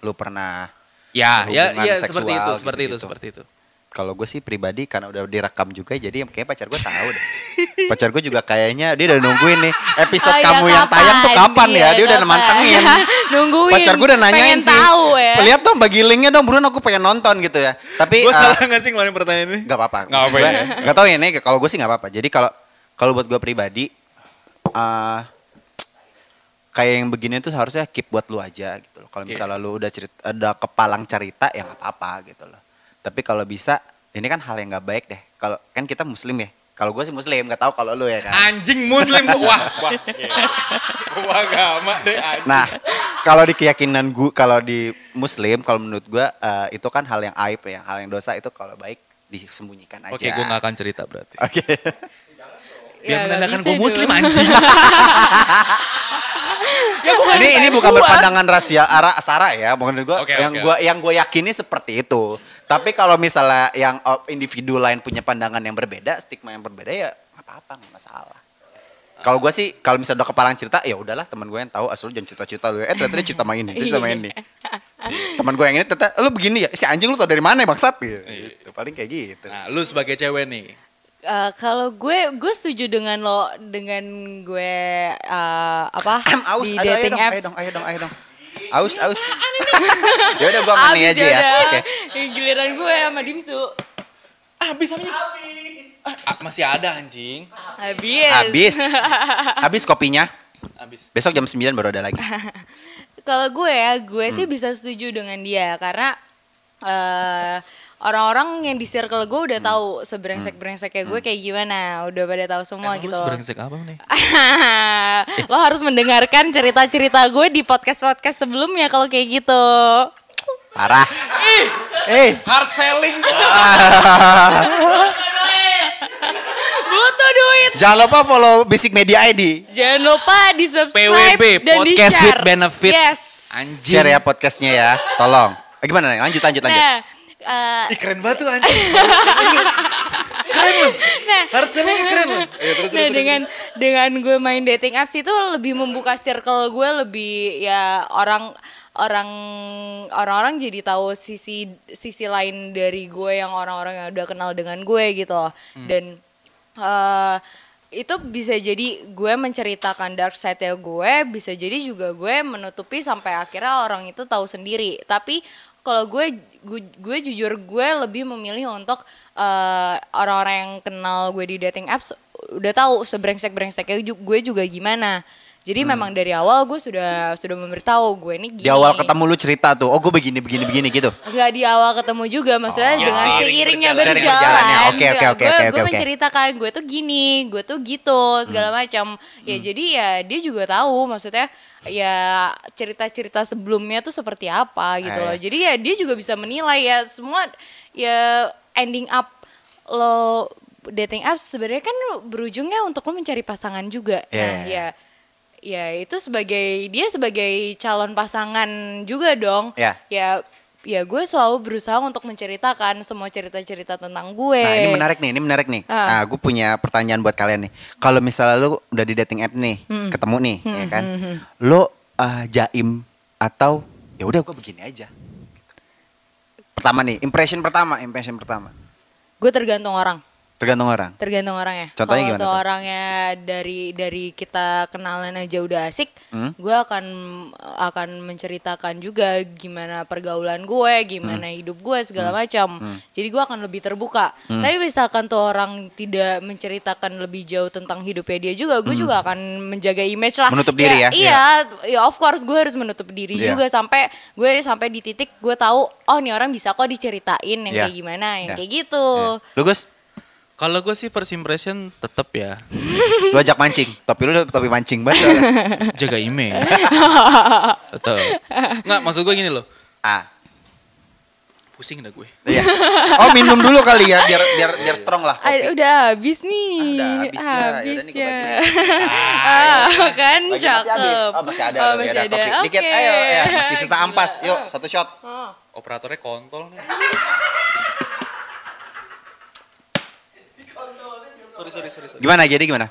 Lu pernah Ya, ya, Hubungan ya seksual seperti itu, seperti itu, gitu-gitu. seperti itu. Kalau gue sih pribadi karena udah direkam juga jadi kayak pacar gue tahu deh. pacar gue juga kayaknya dia udah nungguin nih episode Oh iya, kamu yang tayang tuh kapan ya? Dia udah kapan? mantengin. (laughs) Nungguin. Pacar gue udah nanyain pengen sih. tahu ya. Lihat dong bagi linknya dong Bruno aku pengen nonton gitu ya. Tapi Gue eh, salah nggak sih ngeluarin pertanyaan ini? nggak apa-apa. Nggak apa-apa Maksud ya? gue, Nggak tahu ya nih kalau gue sih nggak apa-apa. Jadi kalau kalau buat gue pribadi eh kayak yang begini tuh harusnya keep buat lu aja gitu loh. Kalau Oke. misalnya lu udah cerita ada kepalang cerita ya nggak apa-apa gitu loh. Tapi kalau bisa ini kan hal yang nggak baik deh. kalau kan kita muslim ya. Kalau gue sih muslim, nggak tahu kalau lu ya kan. Anjing muslim gua. (laughs) Wah, wah. Gua agama deh anjing. Nah, kalau di keyakinan gue, kalau di muslim, kalau menurut gue eh, itu kan hal yang aib ya, hal yang dosa itu kalau baik disembunyikan aja. Oke, gua gak akan cerita berarti. Oke. Biar Ya, nggak menandakan gue muslim anjing. (laughs) ini ini bukan berpandangan rasial arah sara ya, menurut gue Oke, yang oke. gua yang gue yakini seperti itu. Tapi kalau misalnya yang uh, individu lain punya pandangan yang berbeda, stigma yang berbeda ya nggak apa-apa, nggak masalah. Kalau gue sih, kalau misalnya udah kepalang cerita, ya udahlah teman gue yang tahu asal lu jangan cerita-cerita lu. ya. Eh ternyata dia cerita sama ini, cerita sama ini. teman gue yang ini ternyata lu begini ya, si anjing lu tau dari mana ya bangsat gitu. Gitu, Paling kayak gitu. Nah, lu sebagai cewek nih. Eh, kalau gue gue setuju dengan lo dengan gue eh, apa (clears throat) aus, di aduh, ayo dating dong, apps. ayo dong, ayo dong, ayo dong. Aus, aus. (laughs) ya udah gue mani Abis aja ya. Oke. Giliran gue sama Dimsu. Habis habis. Ah, masih ada anjing. Habis. Habis. Habis (laughs) kopinya. Habis. Besok jam 9 baru ada lagi. (laughs) Kalau gue ya, gue sih Hmm. bisa setuju dengan dia karena eh orang-orang yang di circle gue udah Hmm. tahu sebrengsek-brengseknya gue kayak gimana, udah pada tahu semua Emang gitu. lu loh. sebrengsek apa nih? (laughs) Lo harus mendengarkan cerita-cerita gue di podcast-podcast sebelumnya kalau kayak gitu. Parah. Eh, Hard selling. (laughs) Butuh duit. jangan lupa follow Basic Media ID. Jangan lupa di subscribe PWB dan di Podcast share. with Benefit. Yes. Anjing. Share ya podcastnya ya, tolong. Eh, gimana nih? Lanjut, lanjut, lanjut. Nah, eh, Ih, keren banget tuh anjing. keren lu. nah, selling keren lu. nah dengan dengan gue main dating apps itu lebih membuka circle gue lebih ya orang orang orang-orang jadi tahu sisi sisi lain dari gue yang orang-orang yang udah kenal dengan gue gitu loh. dan eh itu bisa jadi gue menceritakan dark side ya gue bisa jadi juga gue menutupi sampai akhirnya orang itu tahu sendiri tapi kalau gue, gue gue jujur gue lebih memilih untuk eh, orang-orang yang kenal gue di dating apps udah tahu sebrengsek brengseknya gue juga gimana jadi memang dari awal gue sudah sudah memberitahu gue ini gini Di awal ketemu lu cerita tuh, oh gue begini, begini, begini gitu. Enggak di awal ketemu juga maksudnya Oh, dengan seiring seiringnya berjalan. berjalan. Berjalannya. Oke, oke, oke, gue oke, gue menceritakan gue tuh gini, gue tuh gitu segala Hmm. macam. Ya jadi ya dia juga tahu maksudnya ya cerita-cerita sebelumnya tuh seperti apa gitu Ah, loh. ya. Jadi ya dia juga bisa menilai ya semua ya ending up lo dating apps sebenarnya kan berujungnya untuk lo mencari pasangan juga. Iya, Nah, iya, ya ya itu sebagai dia sebagai calon pasangan juga dong Ya. ya ya gue selalu berusaha untuk menceritakan semua cerita-cerita tentang gue Nah ini menarik nih, ini menarik nih. Ah. Nah gue punya pertanyaan buat kalian nih. Kalau misalnya lu udah di dating app nih, Hmm. ketemu nih, ya kan, lo uh, jaim atau ya udah gue begini aja. Pertama nih, impression pertama, impression pertama. gue tergantung orang Tergantung orang. tergantung orangnya Contohnya kalau gimana tuh? orangnya dari dari kita kenalan aja udah asik Hmm? gue akan akan menceritakan juga gimana pergaulan gue gimana Hmm. hidup gue segala macam jadi gue akan lebih terbuka Hmm. tapi misalkan tuh orang tidak menceritakan lebih jauh tentang hidupnya dia juga gue juga akan menjaga image lah Hmm. Menutup diri ya? iya ya of course gue harus menutup diri Iya. juga sampai gue sampai di titik gue tahu oh nih orang bisa kok diceritain yang Iya. kayak gimana yang Iya. kayak gitu Ya. Lu Gus, Kalau gue sih first impression tetep ya lu ajak mancing. Topi lu topi mancing banget. jaga image. Tetep. Nggak, maksud gue gini loh. ah, Pusing dah gue. iya. Oh minum dulu kali ya, biar biar biar strong lah. Ah, kopi. udah habis nih. Ah, udah habis ya. Ya. bagi Ah, kan Lagi masih habis. cakep. Oh masih ada, Oh, masih ada. ada. Kopi dikit, Oke. ayo, ya. Masih sisa ampas. Yuk, satu shot. Operatornya kontol nih. Sorry, sorry, sorry, sorry. Gimana jadi gimana?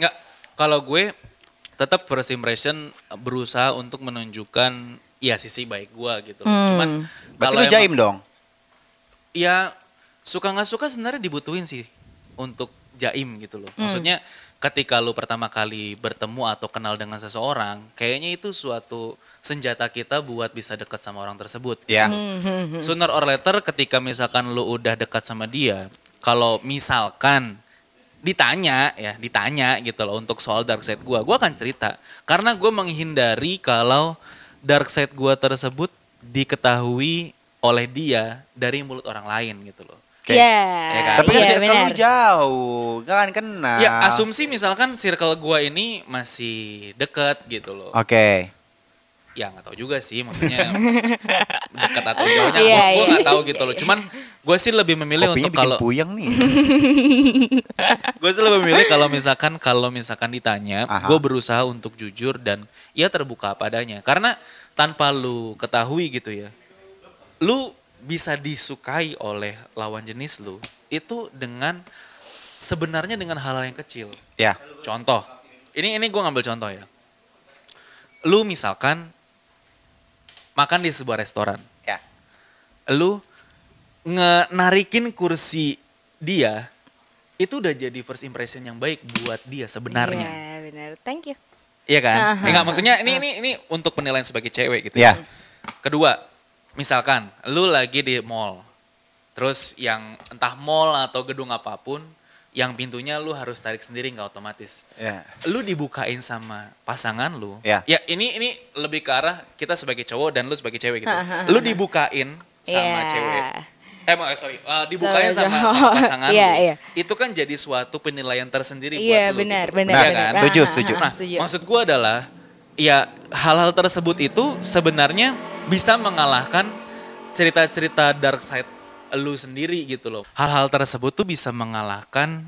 Nggak, kalau gue tetap first impression berusaha untuk menunjukkan ya sisi baik gue gitu. loh. Hmm. Cuman kalau lu jaim dong. ya suka nggak suka sebenarnya dibutuhin sih untuk jaim gitu loh. Hmm. Maksudnya ketika lu pertama kali bertemu atau kenal dengan seseorang, kayaknya itu suatu senjata kita buat bisa dekat sama orang tersebut. Ya. Hmm, Sooner or later ketika misalkan lu udah dekat sama dia, kalau misalkan ditanya ya, ditanya gitu loh untuk soal dark side gua, gua akan cerita. Karena gue menghindari kalau dark side gua tersebut diketahui oleh dia dari mulut orang lain gitu loh. Kayak- Iya. Ya kan? Tapi kan iya, circle lu benar. jauh, kan kenal. Ya asumsi misalkan circle gua ini masih deket gitu loh. Oke. Ya nggak tahu juga sih maksudnya (laughs) dekat atau jauhnya. Iya, gue iya. nggak tahu gitu loh. Cuman gue sih lebih memilih Kopinya untuk kalau puyeng nih. (laughs) gue sih lebih memilih kalau misalkan kalau misalkan ditanya, gue berusaha untuk jujur dan ya terbuka padanya. Karena tanpa lu ketahui gitu ya, lu bisa disukai oleh lawan jenis lu itu dengan sebenarnya dengan hal-hal yang kecil. ya. Contoh, ini ini gue ngambil contoh ya. Lu misalkan makan di sebuah restoran, Ya. lu ngenarikin kursi dia, itu udah jadi first impression yang baik buat dia sebenarnya. Iya, benar. Thank you. Iya kan? Aha. Enggak, maksudnya ini ini ini untuk penilaian sebagai cewek gitu. Ya. Kedua, misalkan lu lagi di mall. Terus yang entah mall atau gedung apa pun, yang pintunya lu harus tarik sendiri nggak otomatis. Ya. Lu dibukain sama pasangan lu. Ya. ini ini lebih ke arah kita sebagai cowok dan lu sebagai cewek gitu. (laughs) Lu dibukain sama Iya. cewek. Eh, ma- sorry, uh, dibukain Sama sama, (laughs) pasangan Iya, lu. iya. Itu kan jadi suatu penilaian tersendiri Iya, buat lu. benar, gitu. benar, Iya benar. kan? Setuju, Ah, setuju. ah, ah, Nah, setuju. maksud gue adalah ya hal-hal tersebut itu sebenarnya bisa mengalahkan cerita-cerita dark side lu sendiri gitu loh. Hal-hal tersebut tuh bisa mengalahkan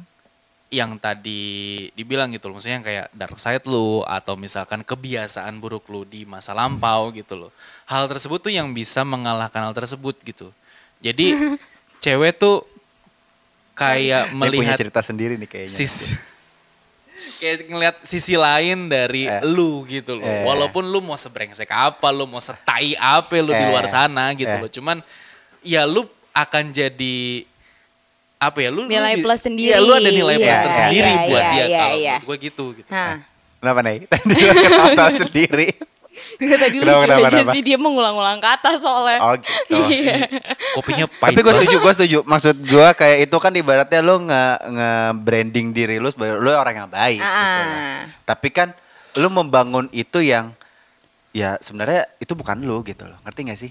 yang tadi dibilang gitu loh. Maksudnya yang kayak dark side lu atau misalkan kebiasaan buruk lu di masa lampau gitu loh. Hal tersebut tuh yang bisa mengalahkan hal tersebut gitu. Jadi (laughs) cewek tuh kayak Dia punya melihat cerita sendiri nih kayaknya. sisi kayak ngeliat sisi lain dari Eh. lu gitu loh. Eh. Walaupun lu mau sebrengsek apa, lu mau setai apa lu di Eh. luar sana gitu Eh. loh. Cuman ya lu akan jadi apa ya lu lu Nilai di- plus sendiri. Iya, lu ada nilai plus Iya, tersendiri iya, buat iya, dia iya, kalau iya. gue gitu gitu. Nah, Kenapa nih? (laughs) (laughs) Tadi lu ketawa sendiri. tadi Kenapa, lucu kenapa, aja kenapa? sih dia mengulang-ulang kata soalnya. Oh gitu. Iya. Kopinya (laughs) pahit. Tapi gue setuju, gue setuju. Maksud gue kayak itu kan ibaratnya lo nge, nge branding diri lo sebagai lo orang yang baik. Ah. Gitu lah. Tapi kan lo membangun itu yang ya sebenarnya itu bukan lo gitu loh. Ngerti gak sih?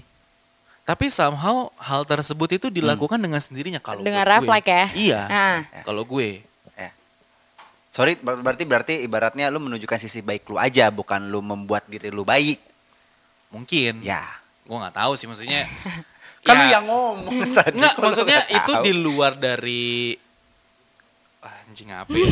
Tapi somehow hal tersebut itu dilakukan dengan sendirinya kalau Dengan gue. refleks ya? Iya. Ah. Kalau gue Ya. Sorry, ber- berarti berarti ibaratnya lo menunjukkan sisi baik lo aja, bukan lo membuat diri lo baik. mungkin Ya. gue nggak tahu sih maksudnya (laughs) Kan ya- lo yang ngomong (laughs) tadi. Enggak, maksudnya itu tahu. di luar dari anjing apa ya?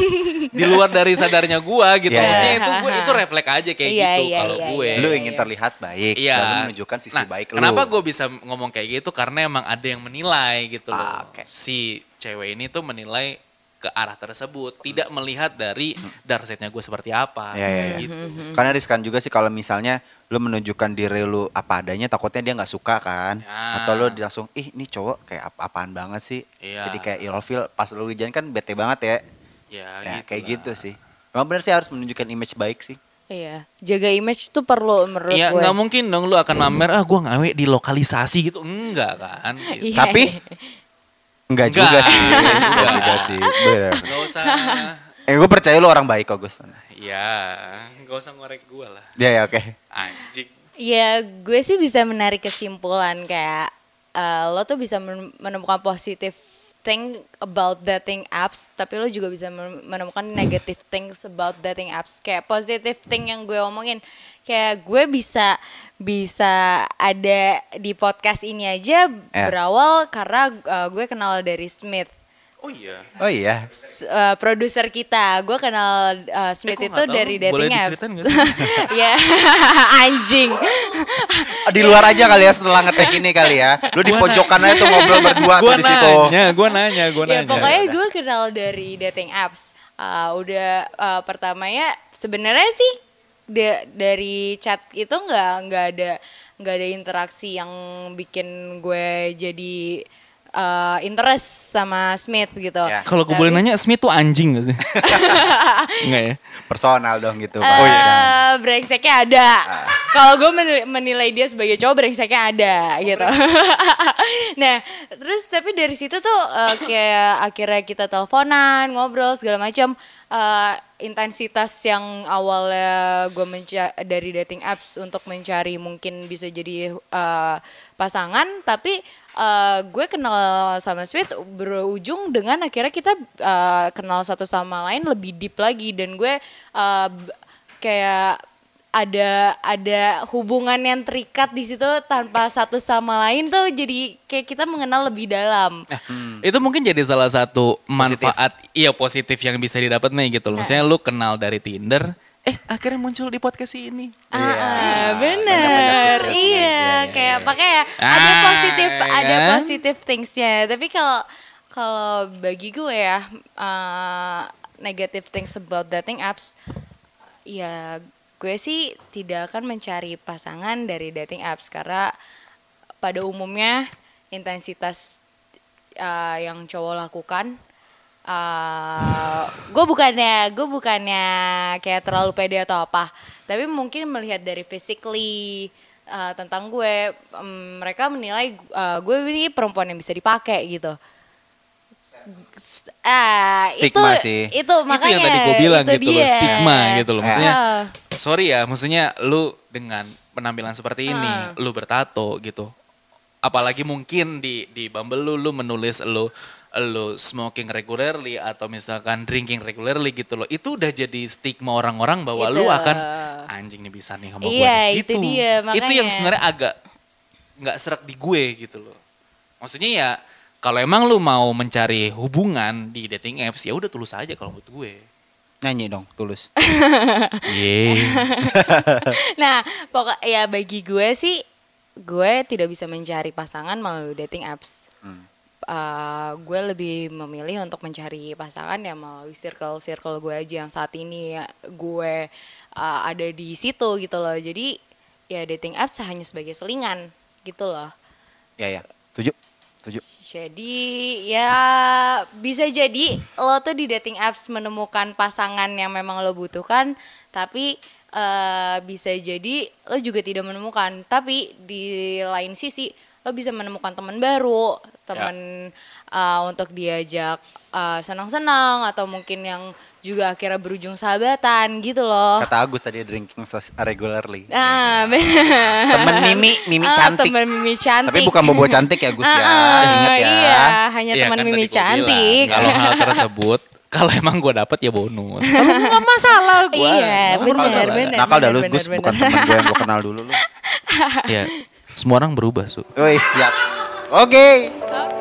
di luar dari sadarnya gua gitu. Iya, iya. Maksudnya itu gua itu refleks aja kayak Iya, gitu iya, kalau iya, gue. iya, Lo iya. ingin terlihat baik Iya. dan lo menunjukkan sisi nah, baik lo. Kenapa gue bisa ngomong kayak gitu? Karena emang ada yang menilai gitu loh. Ah, oke. Si cewek ini tuh menilai ke arah tersebut, tidak melihat dari dark side-nya gue seperti apa. Ya, ya, ya. Gitu. Karena riskan juga sih kalau misalnya lu menunjukkan diri lu apa adanya, takutnya dia nggak suka kan, Ya. atau lu langsung, ih ini cowok kayak apa-apaan banget sih, Iya. jadi kayak ilfeel. Pas lu jalan kan bete banget ya, Ya, ya gitu kayak lah. gitu sih. Emang bener sih harus menunjukkan image baik sih. Iya, jaga image itu perlu menurut Iya gue. nggak mungkin dong lu akan mamer ah gue ngawe di lokalisasi gitu enggak kan (laughs) gitu. Iya. Tapi enggak Enggak. juga sih, enggak (laughs) Enggak. juga sih. Bener. Nggak usah Eh gue percaya lu orang baik kok Gus. ya nggak usah ngorek gue lah Ya ya oke. anjing Ya gue sih bisa menarik kesimpulan kayak eh, lo tuh bisa men- menemukan positive thing about dating apps, tapi lo juga bisa men- menemukan negative things about dating apps. Kayak positive thing yang gue omongin, kayak gue bisa bisa ada di podcast ini aja Ya. berawal karena eh, gue kenal dari Smith. Oh iya Oh iya. Eh, produser kita, gue kenal eh, Smith gua itu nggak tahu. dari Boleh dating apps. diceritain nggak (laughs) ya, (laughs) anjing. Di luar aja kali ya setelah ngetek ini kali ya. Lu di pojokan aja tuh ngobrol berdua tuh gue di situ. nanya gue nanya gue ya nanya pokoknya gue kenal dari dating apps. Uh, udah uh, pertamanya sebenarnya sih da- dari chat itu nggak nggak ada nggak ada interaksi yang bikin gue jadi uh, interest sama Smith gitu. Ya. kalau gue boleh nanya Smith tuh anjing gak sih (laughs) enggak ya Personal dong gitu. Pak. Oh iya. brengseknya ada. Kalau gue menil- menilai dia sebagai cowok brengseknya ada gitu. (laughs) nah, terus tapi dari situ tuh eh, kayak akhirnya kita teleponan, ngobrol segala macam. Eh, intensitas yang awalnya gue menca dari dating apps untuk mencari mungkin bisa jadi eh, pasangan tapi uh, gue kenal sama Sweet berujung dengan akhirnya kita uh, kenal satu sama lain lebih deep lagi dan gue uh, kayak ada ada hubungan yang terikat di situ tanpa satu sama lain tuh jadi kayak kita mengenal lebih dalam. Nah, hmm. Itu mungkin jadi salah satu manfaat positif. iya positif yang bisa didapat nih gitu loh. Misalnya lu kenal dari Tinder, eh akhirnya muncul di podcast ini. Ah, iya, ah, bener. Iya, iya, kayak iya. pakai ya ada ah, positif ada kan? positif thingsnya. Tapi kalau kalau bagi gue ya uh, negative things about dating apps ya gue sih tidak akan mencari pasangan dari dating apps karena pada umumnya intensitas uh, yang cowok lakukan uh, gue bukannya gue bukannya kayak terlalu pede atau apa tapi mungkin melihat dari physically uh, tentang gue um, mereka menilai uh, gue ini perempuan yang bisa dipakai gitu ah stigma itu, sih itu makanya itu yang tadi gue bilang gitu dia. loh stigma gitu loh maksudnya uh. sorry ya maksudnya lu dengan penampilan seperti ini uh. lu bertato gitu apalagi mungkin di di Bumble lu lu menulis lu lu smoking regularly atau misalkan drinking regularly gitu loh itu udah jadi stigma orang-orang bahwa itu. lu akan anjing nih bisa nih sama iya, gue itu, itu dia makanya. itu yang sebenarnya agak nggak serak di gue gitu loh maksudnya ya kalau emang lu mau mencari hubungan di dating apps ya udah tulus aja kalau buat gue. Nyanyi dong, tulus. (laughs) yeah. (laughs) nah, pokok ya bagi gue sih gue tidak bisa mencari pasangan melalui dating apps. Hmm. Uh, gue lebih memilih untuk mencari pasangan ya melalui circle circle gue aja yang saat ini ya, gue uh, ada di situ gitu loh. Jadi ya dating apps hanya sebagai selingan gitu loh. Ya ya, tujuh, tujuh. Jadi ya bisa jadi lo tuh di dating apps menemukan pasangan yang memang lo butuhkan, tapi uh, bisa jadi lo juga tidak menemukan. Tapi di lain sisi lo bisa menemukan teman baru, teman ya. uh, untuk diajak uh, senang-senang atau mungkin yang juga akhirnya berujung sahabatan gitu loh. Kata Agus tadi drinking sauce regularly. Ah, ya. benar. Temen Mimi, Mimi ah, cantik. Temen Mimi cantik. Tapi bukan bobo cantik ya Gus ya. Ah, Ingat ya. Iya, hanya iya, teman kan Mimi cantik. Kalau hal (laughs) tersebut kalau emang gue dapet ya bonus. Kalau nggak (laughs) masalah gue. Iya, benar, benar. Nakal dah lu Gus, bukan teman gue yang gue kenal dulu lu. ya, semua orang berubah, Su. Woi, siap. Oke. Okay.